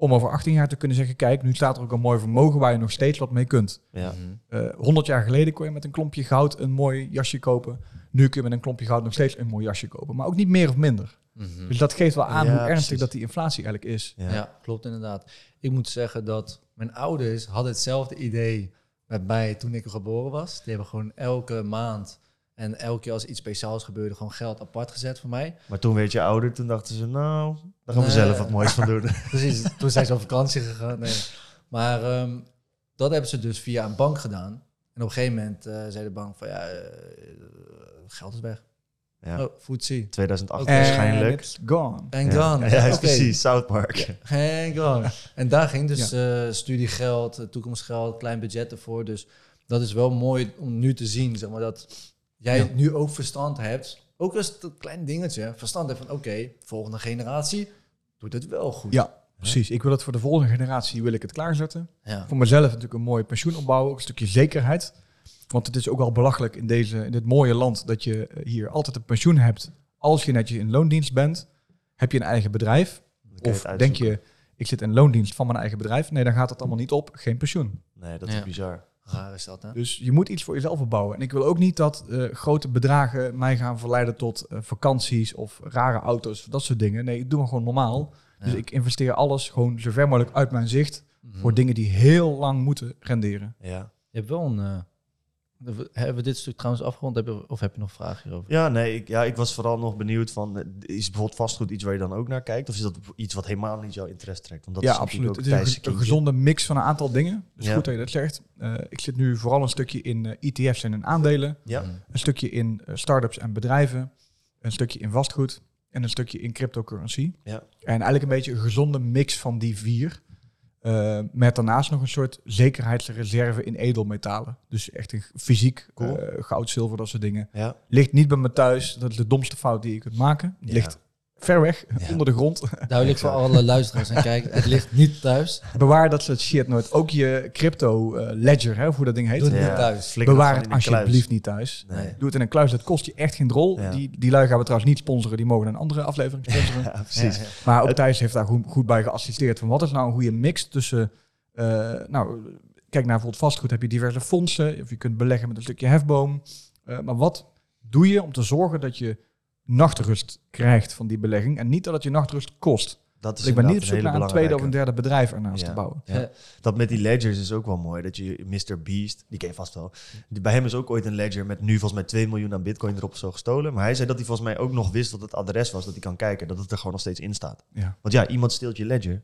Om over 18 jaar te kunnen zeggen, kijk, nu staat er ook een mooi vermogen waar je nog steeds wat mee kunt. ja. Mhm. Eh 100 jaar geleden kon je met een klompje goud een mooi jasje kopen. Nu kun je met een klompje goud nog steeds een mooi jasje kopen. Maar ook niet meer of minder. Mhm. Dus dat geeft wel aan Ja, hoe ernstig precies. dat die inflatie eigenlijk is. Ja. Ja. klopt inderdaad. Ik moet zeggen dat mijn ouders hadden hetzelfde idee met mij toen ik geboren was. Die hebben gewoon elke maand en elke keer als iets speciaals gebeurde, gewoon geld apart gezet voor mij. Maar toen werd je ouder, toen dachten ze, nou, daar gaan we Nee. zelf wat moois van doen. Precies, toen zijn ze op vakantie gegaan. Nee. Maar ehm, dat hebben ze dus via een bank gedaan. En op een gegeven moment eh, zei de bank van ja, eh, geld is weg. Ja. Oh, footsie. 2008 Oké. waarschijnlijk. it's gone. En Ja. gone. Ja, precies, South Park. En gone. En daar ging dus eh, studiegeld, toekomstgeld, klein budget ervoor. Dus dat is wel mooi om nu te zien, zeg maar, dat jij Ja. nu ook verstand hebt. Ook als het een klein dingetje, verstand hebt van oké, volgende generatie doet het wel goed. Ja, precies. Ik wil het voor de volgende generatie wil ik het klaarzetten. Ja. Voor mezelf natuurlijk een mooi pensioen opbouwen, ook een stukje zekerheid. Want het is ook wel belachelijk in, deze, in dit mooie land dat je eh, hier altijd een pensioen hebt. Als je netjes in loondienst bent, heb je een eigen bedrijf. Of denk je, ik zit in loondienst van mijn eigen bedrijf. Nee, dan gaat het allemaal niet op. Geen pensioen. Nee, dat Ja. is bizar. Raar is dat, hè? Dus je moet iets voor jezelf opbouwen. En ik wil ook niet dat eh, grote bedragen mij gaan verleiden tot eh, vakanties of rare auto's, dat soort dingen. Nee, ik doe maar gewoon normaal. Dus ik investeer alles gewoon zo ver mogelijk uit mijn zicht Mhm. voor dingen die heel lang moeten renderen. Ja. Je hebt wel een... hebben we dit stuk trouwens afgerond of heb je nog vragen hierover? Ja, nee, ik, ja, ik was vooral nog benieuwd van, is bijvoorbeeld vastgoed iets waar je dan ook naar kijkt? Of is dat iets wat helemaal niet jouw interesse trekt? Want dat ja, is absoluut. ook Het is een, een gezonde mix van een aantal dingen. Dus Ja. goed dat je dat zegt. Eh, ik zit nu vooral een stukje in eh, ETF's en in aandelen. Ja, Mhm. Een stukje in eh, start-ups en bedrijven. Een stukje in vastgoed. En een stukje in cryptocurrency. Ja. En eigenlijk een beetje een gezonde mix van die vier. Eh, met daarnaast nog een soort zekerheidsreserve in edelmetalen. Dus echt een fysiek Cool. eh, goud, zilver, dat soort dingen. ja. Ligt niet bij me thuis. Dat is de domste fout die je kunt maken. Ja. ligt ver weg, Ja. onder de grond. Duidelijk voor alle luisteraars en kijkers. Het ligt niet thuis. Bewaar dat soort shit nooit. Ook je crypto eh, ledger, hè, of hoe dat ding heet. Doe het Ja. niet thuis. Flikker Bewaar het in de kluis. alsjeblieft niet thuis. Nee. Doe het in een kluis, dat kost je echt geen drol. Ja. Die, die lui gaan we trouwens niet sponsoren, die mogen een andere aflevering sponsoren. Ja, precies. Ja, ja. Maar ook Thijs heeft daar goed, goed bij geassisteerd. Van wat is nou een goede mix tussen... eh, nou, kijk naar bijvoorbeeld vastgoed, heb je diverse fondsen. Of je kunt beleggen met een stukje hefboom. Eh, maar wat doe je om te zorgen dat je nachtrust krijgt van die belegging? En niet dat het je nachtrust kost. Dat is Dus ik ben niet op zoek een naar een tweede of een derde bedrijf ernaast Ja. te bouwen. Ja. Dat met die ledgers is ook wel mooi. Dat je Mr. Beast, die ken je vast wel. Die, bij hem is ook ooit een ledger met nu volgens mij 2 miljoen aan bitcoin erop zo gestolen. Maar hij zei dat hij volgens mij ook nog wist wat het adres was. Dat hij kan kijken. Dat het er gewoon nog steeds in staat. Ja. Want ja, iemand steelt je ledger.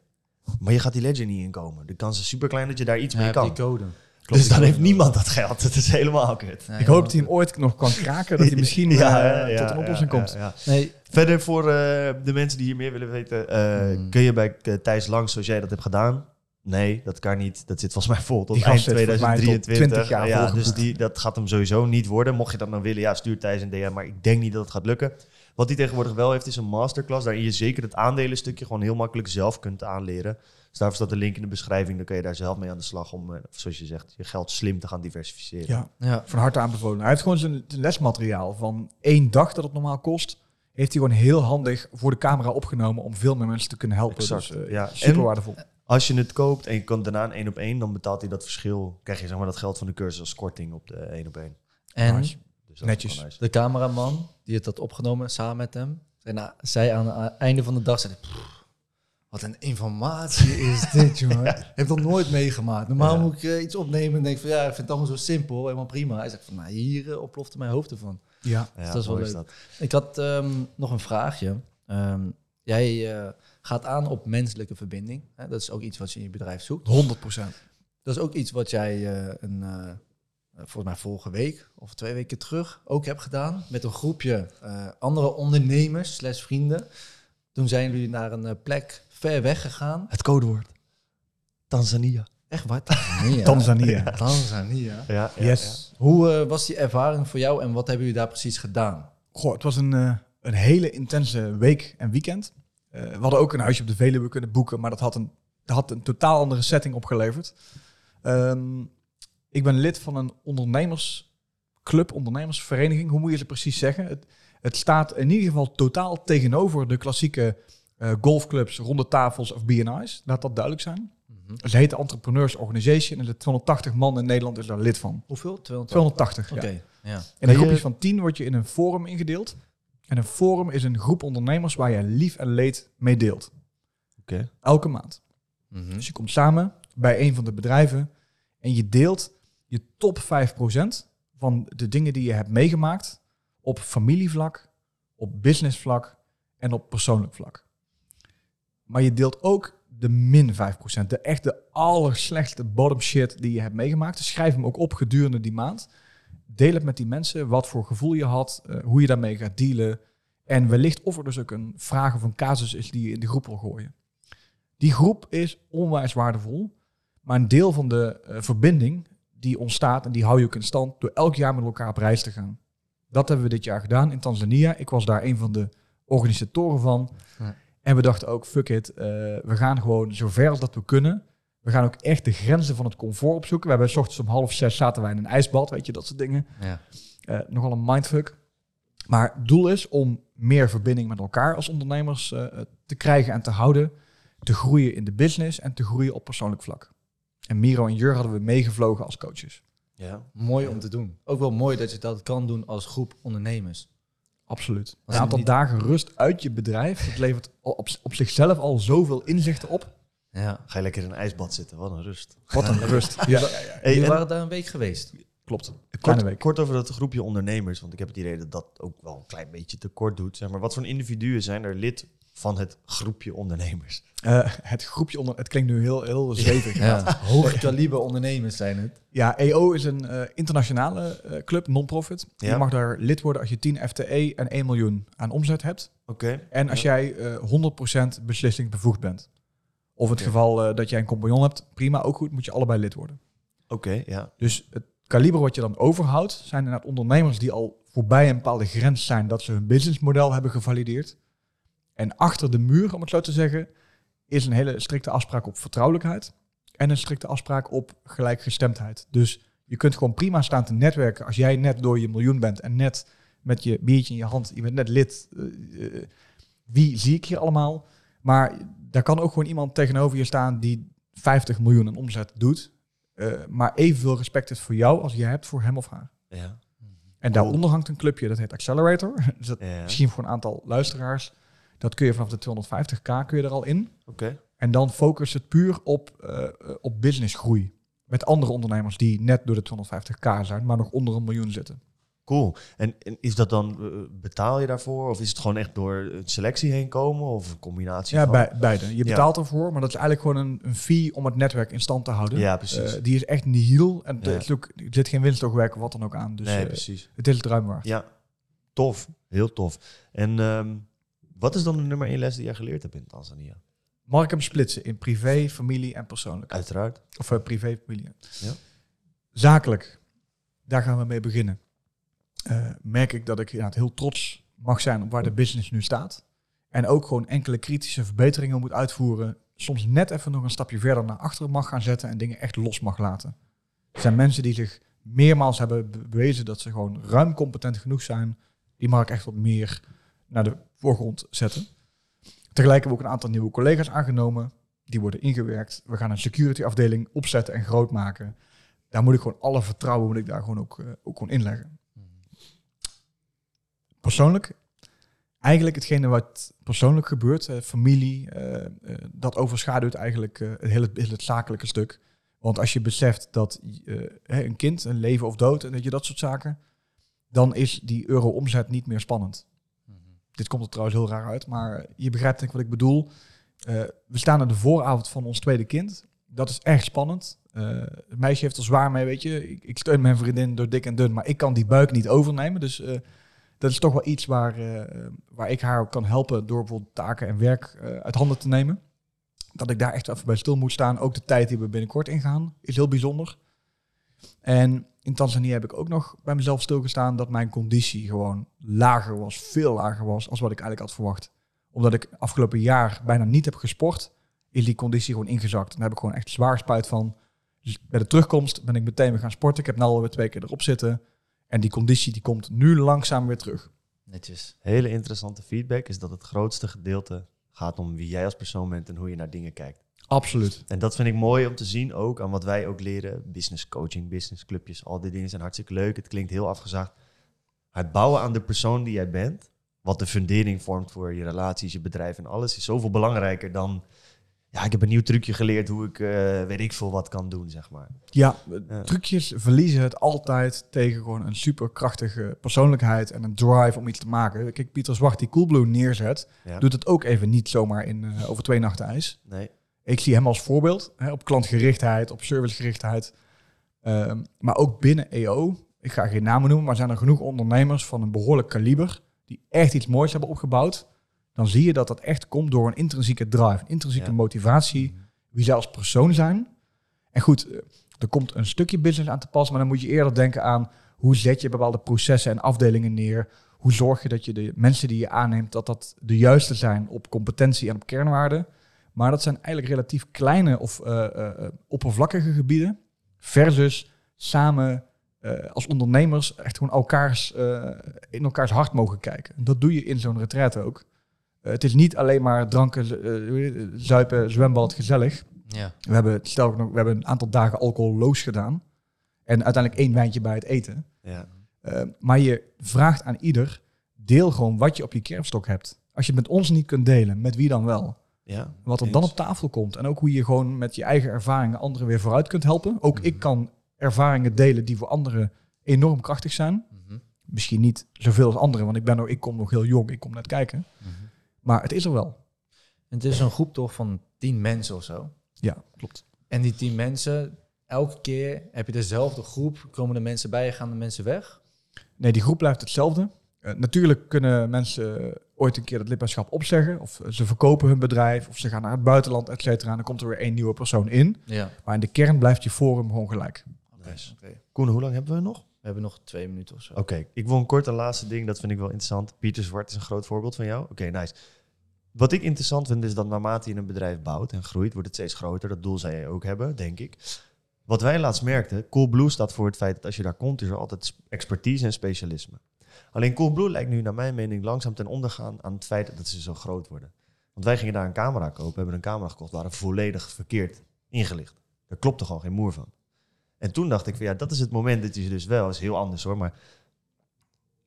Maar je gaat die ledger niet inkomen. De kans is super klein dat je daar iets Ja, mee die kan. Dus dan heeft niemand dat geld. Het is helemaal kut. Ik hoop dat hij hem ooit nog kan kraken. Dat hij misschien eh, ja, ja, tot een oplossing ja, komt. ja, ja. Nee, Verder voor eh, de mensen die hier meer willen weten. eh, Hmm. Kun je bij Thijs langs zoals jij dat hebt gedaan? Nee, dat kan niet. Dat zit volgens mij vol tot Die eind gast zit volgens mij tot 2023. 20 jaar ja, dus die, dat gaat hem sowieso niet worden. Mocht je dat nou willen, ja, stuur Thijs een DM. Maar ik denk niet dat het gaat lukken. Wat hij tegenwoordig wel heeft, is een masterclass. Waarin je zeker het aandelenstukje gewoon heel makkelijk zelf kunt aanleren. Dus daarvoor staat de link in de beschrijving. Dan kun je daar zelf mee aan de slag om, eh, zoals je zegt, je geld slim te gaan diversificeren. Ja, ja. van harte aanbevolen. Hij heeft gewoon zijn lesmateriaal van één dag dat het normaal kost. Heeft hij gewoon heel handig voor de camera opgenomen om veel meer mensen te kunnen helpen. Exact, Dus, eh, ja. super En- waardevol. Als je het koopt en je kan daarna een één op één, dan betaalt hij dat verschil. Krijg je zeg maar dat geld van de cursus als korting op de één op één. En Nice. Dus dat Netjes. nice. de cameraman die het had opgenomen samen met hem, zei, nou, zei aan het einde van de dag, zei, hij, "Pff, wat een informatie is dit, jongen. Ik heb dat nooit meegemaakt. Normaal Ja. moet ik eh, iets opnemen en denk van, ja, ik vind het allemaal zo simpel, helemaal prima. Hij zegt van, nou, hier uh, oplofte mijn hoofd ervan. Ja, Ja, dat is wel leuk. Ik had ehm, nog een vraagje. Ehm, jij eh, gaat aan op menselijke verbinding. Hè? Dat is ook iets wat je in je bedrijf zoekt. 100 procent. Dat is ook iets wat jij eh, een, eh, volgens mij vorige week of twee weken terug ook heb gedaan met een groepje eh, andere ondernemers slash vrienden. Toen zijn jullie naar een eh, plek ver weg gegaan. Het codewoord. Tanzania. Echt waar? Tanzania. Tanzania. Tanzania. Ja, ja, Yes. Hoe eh, was die ervaring voor jou en wat hebben jullie daar precies gedaan? Goh, het was een, eh, een hele intense week en weekend. Eh, we hadden ook een huisje op de Veluwe kunnen boeken, maar dat had een, dat had een totaal andere setting opgeleverd. Ehm, ik ben lid van een ondernemersclub, ondernemersvereniging. Hoe moet je ze precies zeggen? Het, het staat in ieder geval totaal tegenover de klassieke eh, golfclubs, ronde tafels of BNI's. Laat dat duidelijk zijn. Mhm. Ze heet de Entrepreneurs Organization en de 280 man in Nederland is daar lid van. Hoeveel? 200? 280, Oké, ja. ja. In Ben je- groepjes van 10 word je in een forum ingedeeld. En een forum is een groep ondernemers waar je lief en leed mee deelt. Oké. Elke maand. Mhm. Dus je komt samen bij een van de bedrijven en je deelt je top 5% van de dingen die je hebt meegemaakt op familievlak, op businessvlak en op persoonlijk vlak. Maar je deelt ook de min 5%, de echt de allerslechtste bottom shit die je hebt meegemaakt. Dus schrijf hem ook op gedurende die maand. Deel het met die mensen, wat voor gevoel je had, eh, hoe je daarmee gaat dealen. En wellicht of er dus ook een vraag of een casus is die je in de groep wil gooien. Die groep is onwijs waardevol. Maar een deel van de eh, verbinding die ontstaat en die hou je ook in stand door elk jaar met elkaar op reis te gaan. Dat hebben we dit jaar gedaan in Tanzania. Ik was daar een van de organisatoren van. Ja. En we dachten ook, fuck it, eh, we gaan gewoon zo ver als dat we kunnen. We gaan ook echt de grenzen van het comfort opzoeken. We hebben s ochtends om half zes zaten wij in een ijsbad, weet je, dat soort dingen. Ja. Eh, nogal een mindfuck. Maar het doel is om meer verbinding met elkaar als ondernemers eh, te krijgen en te houden. Te groeien in de business en te groeien op persoonlijk vlak. En Miro en Jur hadden we meegevlogen als coaches. Ja. Mooi om te doen. Ook wel mooi dat je dat kan doen als groep ondernemers. Absoluut. Een aantal niet- dagen rust uit je bedrijf. Het levert op, op zichzelf al zoveel inzichten op. Ja. Ga je lekker in een ijsbad zitten. Wat een rust. Wat een rust. Ja, Hey, Jullie en waren daar een week geweest. klopt. Kort, week. kort over dat groepje ondernemers. Want ik heb het idee dat dat ook wel een klein beetje tekort doet. Zeg maar, wat voor individuen zijn er lid van het groepje ondernemers? Eh, het groepje onder... Het klinkt nu heel, heel zwevig. Ja. Hoog kaliber ondernemers zijn het. Ja, EO is een eh, internationale eh, club, non-profit. Ja. Je mag daar lid worden als je 10 FTE en 1 miljoen aan omzet hebt. Oké. En als Ja. jij eh 100% beslissingsbevoegd bent. Of het geval dat jij een compagnon hebt, prima, ook goed, moet je allebei lid worden. Oké, ja. Dus het kaliber wat je dan overhoudt, zijn inderdaad ondernemers die al voorbij een bepaalde grens zijn dat ze hun businessmodel hebben gevalideerd. En achter de muur, om het zo te zeggen, is een hele strikte afspraak op vertrouwelijkheid en een strikte afspraak op gelijkgestemdheid. Dus je kunt gewoon prima staan te netwerken als jij net door je miljoen bent en net met je biertje in je hand, je bent net lid. eh, eh, wie zie ik hier allemaal? Maar daar kan ook gewoon iemand tegenover je staan die 50 miljoen in omzet doet, eh, maar evenveel respect is voor jou als jij hebt voor hem of haar. Ja. En daaronder hangt een clubje, dat heet Accelerator. Dus dat ja. misschien voor een aantal luisteraars. Dat kun je vanaf de 250k kun je er al in. Oké. En dan focus het puur op, eh, eh, op businessgroei. Met andere ondernemers die net door de 250k zijn, maar nog onder een miljoen zitten. Cool. En, en is dat dan, eh, betaal je daarvoor? Of is het gewoon echt door een selectie heen komen? Of een combinatie Ja, van? bij, beide. Je Ja. betaalt ervoor, maar dat is eigenlijk gewoon een, een fee om het netwerk in stand te houden. Ja, precies. Die is echt nihil. En Ja. is ook, er zit geen winstoogwerk of wat dan ook aan. Dus nee, precies. het is het ruim waard. Ja, tof. Heel tof. En ehm, wat is dan de nummer één les die jij geleerd hebt in Tanzania? Hem splitsen in privé, familie en persoonlijk? Uiteraard. Of eh, privé, familie. Ja. Zakelijk, daar gaan we mee beginnen. Eh, merk ik dat ik ja, heel trots mag zijn op waar de business nu staat. En ook gewoon enkele kritische verbeteringen moet uitvoeren. Soms net even nog een stapje verder naar achteren mag gaan zetten en dingen echt los mag laten. Er zijn mensen die zich meermaals hebben be- bewezen dat ze gewoon ruim competent genoeg zijn. Die mag ik echt wat meer naar de voorgrond zetten. Tegelijk hebben we ook een aantal nieuwe collega's aangenomen. Die worden ingewerkt. We gaan een security afdeling opzetten en groot maken. Daar moet ik gewoon alle vertrouwen moet ik daar gewoon ook, eh, ook gewoon inleggen. Persoonlijk, eigenlijk hetgene wat persoonlijk gebeurt, eh, familie, eh, dat overschaduwt eigenlijk het hele, zakelijke stuk. Want als je beseft dat een kind, een leven of dood en dat je dat soort zaken, dan is die euro omzet niet meer spannend. Dit komt er trouwens heel raar uit, maar je begrijpt denk wat ik bedoel. Eh, we staan aan de vooravond van ons tweede kind. dat is echt spannend. Eh, het meisje heeft er zwaar mee, weet je. Ik, ik steun mijn vriendin door dik en dun, maar ik kan die buik niet overnemen. Dus eh, dat is toch wel iets waar, waar ik haar ook kan helpen door bijvoorbeeld taken en werk uit handen te nemen. Dat ik daar echt even bij stil moet staan. Ook de tijd die we binnenkort ingaan is heel bijzonder. En in Tanzania heb ik ook nog bij mezelf stilgestaan dat mijn conditie gewoon lager was, veel lager was, als wat ik eigenlijk had verwacht. Omdat ik afgelopen jaar bijna niet heb gesport, is die conditie gewoon ingezakt. En daar heb ik gewoon echt zwaar spijt van. Dus bij de terugkomst ben ik meteen weer gaan sporten. Ik heb nu alweer twee keer erop zitten. En die conditie die komt nu langzaam weer terug. Netjes. Hele interessante feedback is dat het grootste gedeelte gaat om wie jij als persoon bent en hoe je naar dingen kijkt. Absoluut. En dat vind ik mooi om te zien ook aan wat wij ook leren. Business coaching, business clubjes, al die dingen zijn hartstikke leuk. Het klinkt heel afgezaagd. Het bouwen aan de persoon die jij bent, wat de fundering vormt voor je relaties, je bedrijf en alles, is zoveel belangrijker dan... Ja, ik heb een nieuw trucje geleerd hoe ik, eh, weet ik veel, wat kan doen, zeg maar. Ja, trucjes verliezen het altijd tegen gewoon een superkrachtige persoonlijkheid en een drive om iets te maken. Kijk, Pieter Zwart die Coolblue neerzet, Ja. doet het ook even niet zomaar in eh, over twee nachten ijs. Nee. Ik zie hem als voorbeeld hè, op klantgerichtheid, op servicegerichtheid. Ehm, maar ook binnen EO, ik ga geen namen noemen, maar zijn er genoeg ondernemers van een behoorlijk kaliber die echt iets moois hebben opgebouwd. Dan zie je dat dat echt komt door een intrinsieke drive, een intrinsieke Ja. motivatie, wie zij als persoon zijn. En goed, eh, er komt een stukje business aan te pas, maar dan moet je eerder denken aan hoe zet je bepaalde processen en afdelingen neer. Hoe zorg je dat je de mensen die je aanneemt, dat dat de juiste zijn op competentie en op kernwaarden. Maar dat zijn eigenlijk relatief kleine of eh, eh, eh, oppervlakkige gebieden. Versus samen als ondernemers echt gewoon elkaars, in elkaars hart mogen kijken. Dat doe je in zo'n retraite ook. Het is niet alleen maar dranken, zuipen, zwembad, gezellig. Ja. We hebben, stel ik nog, we hebben een aantal dagen alcoholloos gedaan. En uiteindelijk één wijntje bij het eten. Ja. Maar je vraagt aan ieder, deel gewoon wat je op je kerfstok hebt. Als je het met ons niet kunt delen, met wie dan wel? Ja. Wat er dan op tafel komt. En ook hoe je gewoon met je eigen ervaringen anderen weer vooruit kunt helpen. Ook ik kan ervaringen delen die voor anderen enorm krachtig zijn. Mhm. Misschien niet zoveel als anderen, want ik, ben nog, ik kom nog heel jong, ik kom net kijken. Mhm. Maar het is er wel. En het is een groep toch van tien mensen of zo. Ja, klopt. En die tien mensen, elke keer heb je dezelfde groep. Komen de mensen bij, gaan de mensen weg? Nee, die groep blijft hetzelfde. Eh, natuurlijk kunnen mensen ooit een keer het lidmaatschap opzeggen. Of eh, ze verkopen hun bedrijf. Of ze gaan naar het buitenland, et cetera. En dan komt er weer één nieuwe persoon in. Ja. Maar in de kern blijft je forum gewoon gelijk. Nice. Koen, hoe lang hebben we nog? We hebben nog twee minuten of zo. Oké, ik wil een kort een laatste ding, dat vind ik wel interessant. Pieter Zwart is een groot voorbeeld van jou. Oké, nice. Wat ik interessant vind is dat naarmate je een bedrijf bouwt en groeit, wordt het steeds groter. Dat doel zou jij ook hebben, denk ik. Wat wij laatst merkten, Coolblue staat voor het feit dat als je daar komt, is er altijd expertise en specialisme. Alleen Coolblue lijkt nu naar mijn mening langzaam ten onder gaan aan het feit dat ze zo groot worden. Want wij gingen daar een camera kopen, hebben een camera gekocht, waren volledig verkeerd ingelicht. Daar klopte gewoon geen moer van. En toen dacht ik van ja, dat is het moment dat je dus wel, is heel anders hoor, maar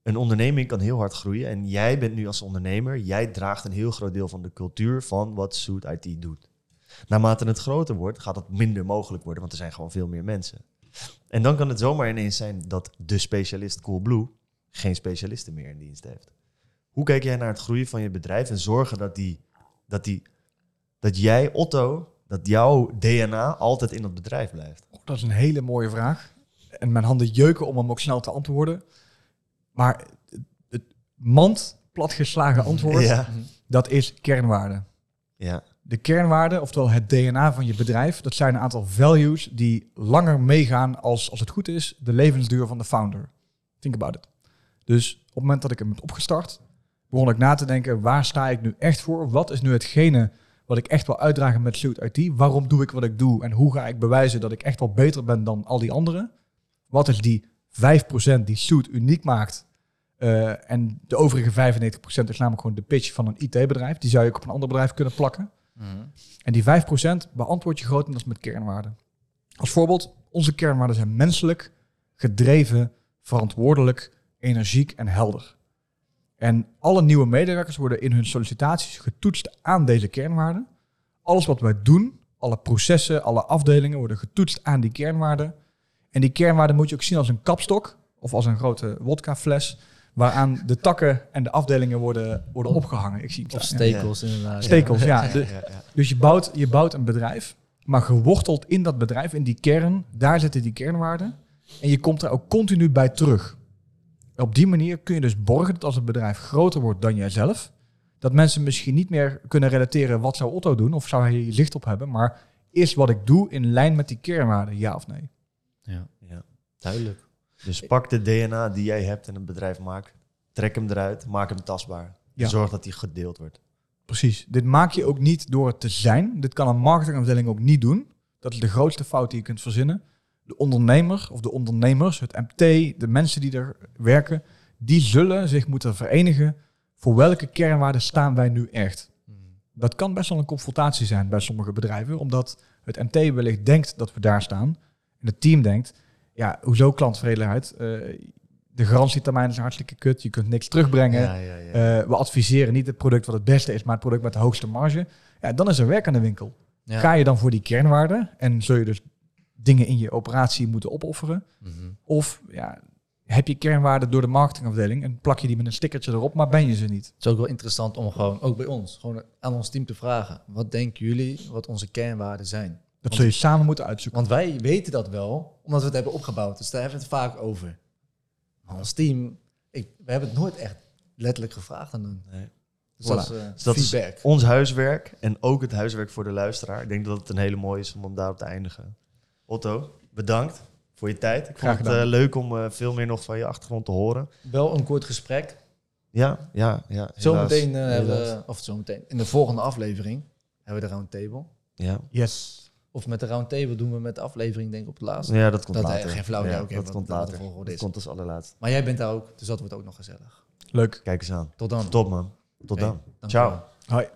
een onderneming kan heel hard groeien. En jij bent nu als ondernemer, jij draagt een heel groot deel van de cultuur van wat Suit IT doet. Naarmate het groter wordt, gaat dat minder mogelijk worden, want er zijn gewoon veel meer mensen. En dan kan het zomaar ineens zijn dat de specialist Coolblue geen specialisten meer in dienst heeft. Hoe kijk jij naar het groeien van je bedrijf en zorgen dat, die, dat, die, dat jij, Otto, dat jouw DNA altijd in dat bedrijf blijft? Oh, dat is een hele mooie vraag. En mijn handen jeuken om hem ook snel te antwoorden. Maar het, mand platgeslagen antwoord, Ja. dat is kernwaarde. Ja. De kernwaarden, oftewel het DNA van je bedrijf, dat zijn een aantal values die langer meegaan als, als het goed is, de levensduur van de founder. Think about it. Dus op het moment dat ik hem heb opgestart, begon ik na te denken, waar sta ik nu echt voor? Wat is nu hetgene wat ik echt wil uitdragen met Suit IT? Waarom doe ik wat ik doe? En hoe ga ik bewijzen dat ik echt wel beter ben dan al die anderen? Wat is die 5% die Suit uniek maakt? Eh, en de overige 95% is namelijk gewoon de pitch van een IT-bedrijf. Die zou je ook op een ander bedrijf kunnen plakken. Mhm. En die 5% beantwoord je grotendeels met kernwaarden. Als voorbeeld, onze kernwaarden zijn menselijk, gedreven, verantwoordelijk, energiek en helder. En alle nieuwe medewerkers worden in hun sollicitaties getoetst aan deze kernwaarden. Alles wat wij doen, alle processen, alle afdelingen worden getoetst aan die kernwaarden. En die kernwaarden moet je ook zien als een kapstok of als een grote wodkafles, waaraan de takken en de afdelingen worden, worden opgehangen. Ik zie Of daar, ja. stekels inderdaad. Stekels, ja. De- ja, ja. dus je bouwt, je bouwt een bedrijf maar geworteld in dat bedrijf, in die kern, daar zitten die kernwaarden. En je komt er ook continu bij terug. Op die manier kun je dus borgen dat als het bedrijf groter wordt dan jijzelf, dat mensen misschien niet meer kunnen relateren wat zou Otto doen of zou hij hier zicht op hebben, maar is wat ik doe in lijn met die kernwaarden, ja of nee? Ja, Ja. duidelijk. Dus pak de DNA die jij hebt in een bedrijf, maak, trek hem eruit, maak hem tastbaar. Ja. En zorg dat die gedeeld wordt. Precies. Dit maak je ook niet door het te zijn. Dit kan een marketingafdeling ook niet doen. Dat is de grootste fout die je kunt verzinnen. De ondernemer of de ondernemers, het MT, de mensen die er werken, die zullen zich moeten verenigen. Voor welke kernwaarden staan wij nu echt? Dat kan best wel een confrontatie zijn bij sommige bedrijven, omdat het MT wellicht denkt dat we daar staan. En het team denkt, ja, hoezo klanttevredenheid? Eh, de garantietermijn is hartstikke kut, je kunt niks terugbrengen. Ja, ja, ja. Eh, we adviseren niet het product wat het beste is, maar het product met de hoogste marge. Ja, dan is er werk aan de winkel. Ga je dan voor die kernwaarden en zul je dus dingen in je operatie moeten opofferen? Mhm. Of ja, heb je kernwaarden door de marketingafdeling en plak je die met een stickertje erop, maar ben je ze niet? Het is ook wel interessant om gewoon, ook bij ons, gewoon aan ons team te vragen. Wat denken jullie wat onze kernwaarden zijn? Dat zul je samen moeten uitzoeken. Want wij weten dat wel, omdat we het hebben opgebouwd. Dus daar hebben we het vaak over. Maar ons team, ik, we hebben het nooit echt letterlijk gevraagd aan hun. Nee. Dus Voilà. dat is, eh, Dus dat is feedback. ons huiswerk en ook het huiswerk voor de luisteraar. Ik denk dat het een hele mooie is om, om daarop te eindigen. Otto, bedankt voor je tijd. Ik Graag vond het gedaan. eh, leuk om eh, veel meer nog van je achtergrond te horen. Wel een kort gesprek. Ja, ja, ja. Zometeen eh, hebben we, of zometeen, in de volgende aflevering hebben we de roundtable. Ja. Yes. Of met de roundtable doen we met de aflevering denk ik op de laatste. ja, dat komt Dat, later. geen flauw idee, Ja, oké, dat komt later. Dat is. komt als allerlaatst. Maar jij bent daar ook, dus dat wordt ook nog gezellig. Leuk. Kijk eens aan. Tot dan. Top man. Tot dan. Ciao. Hoi.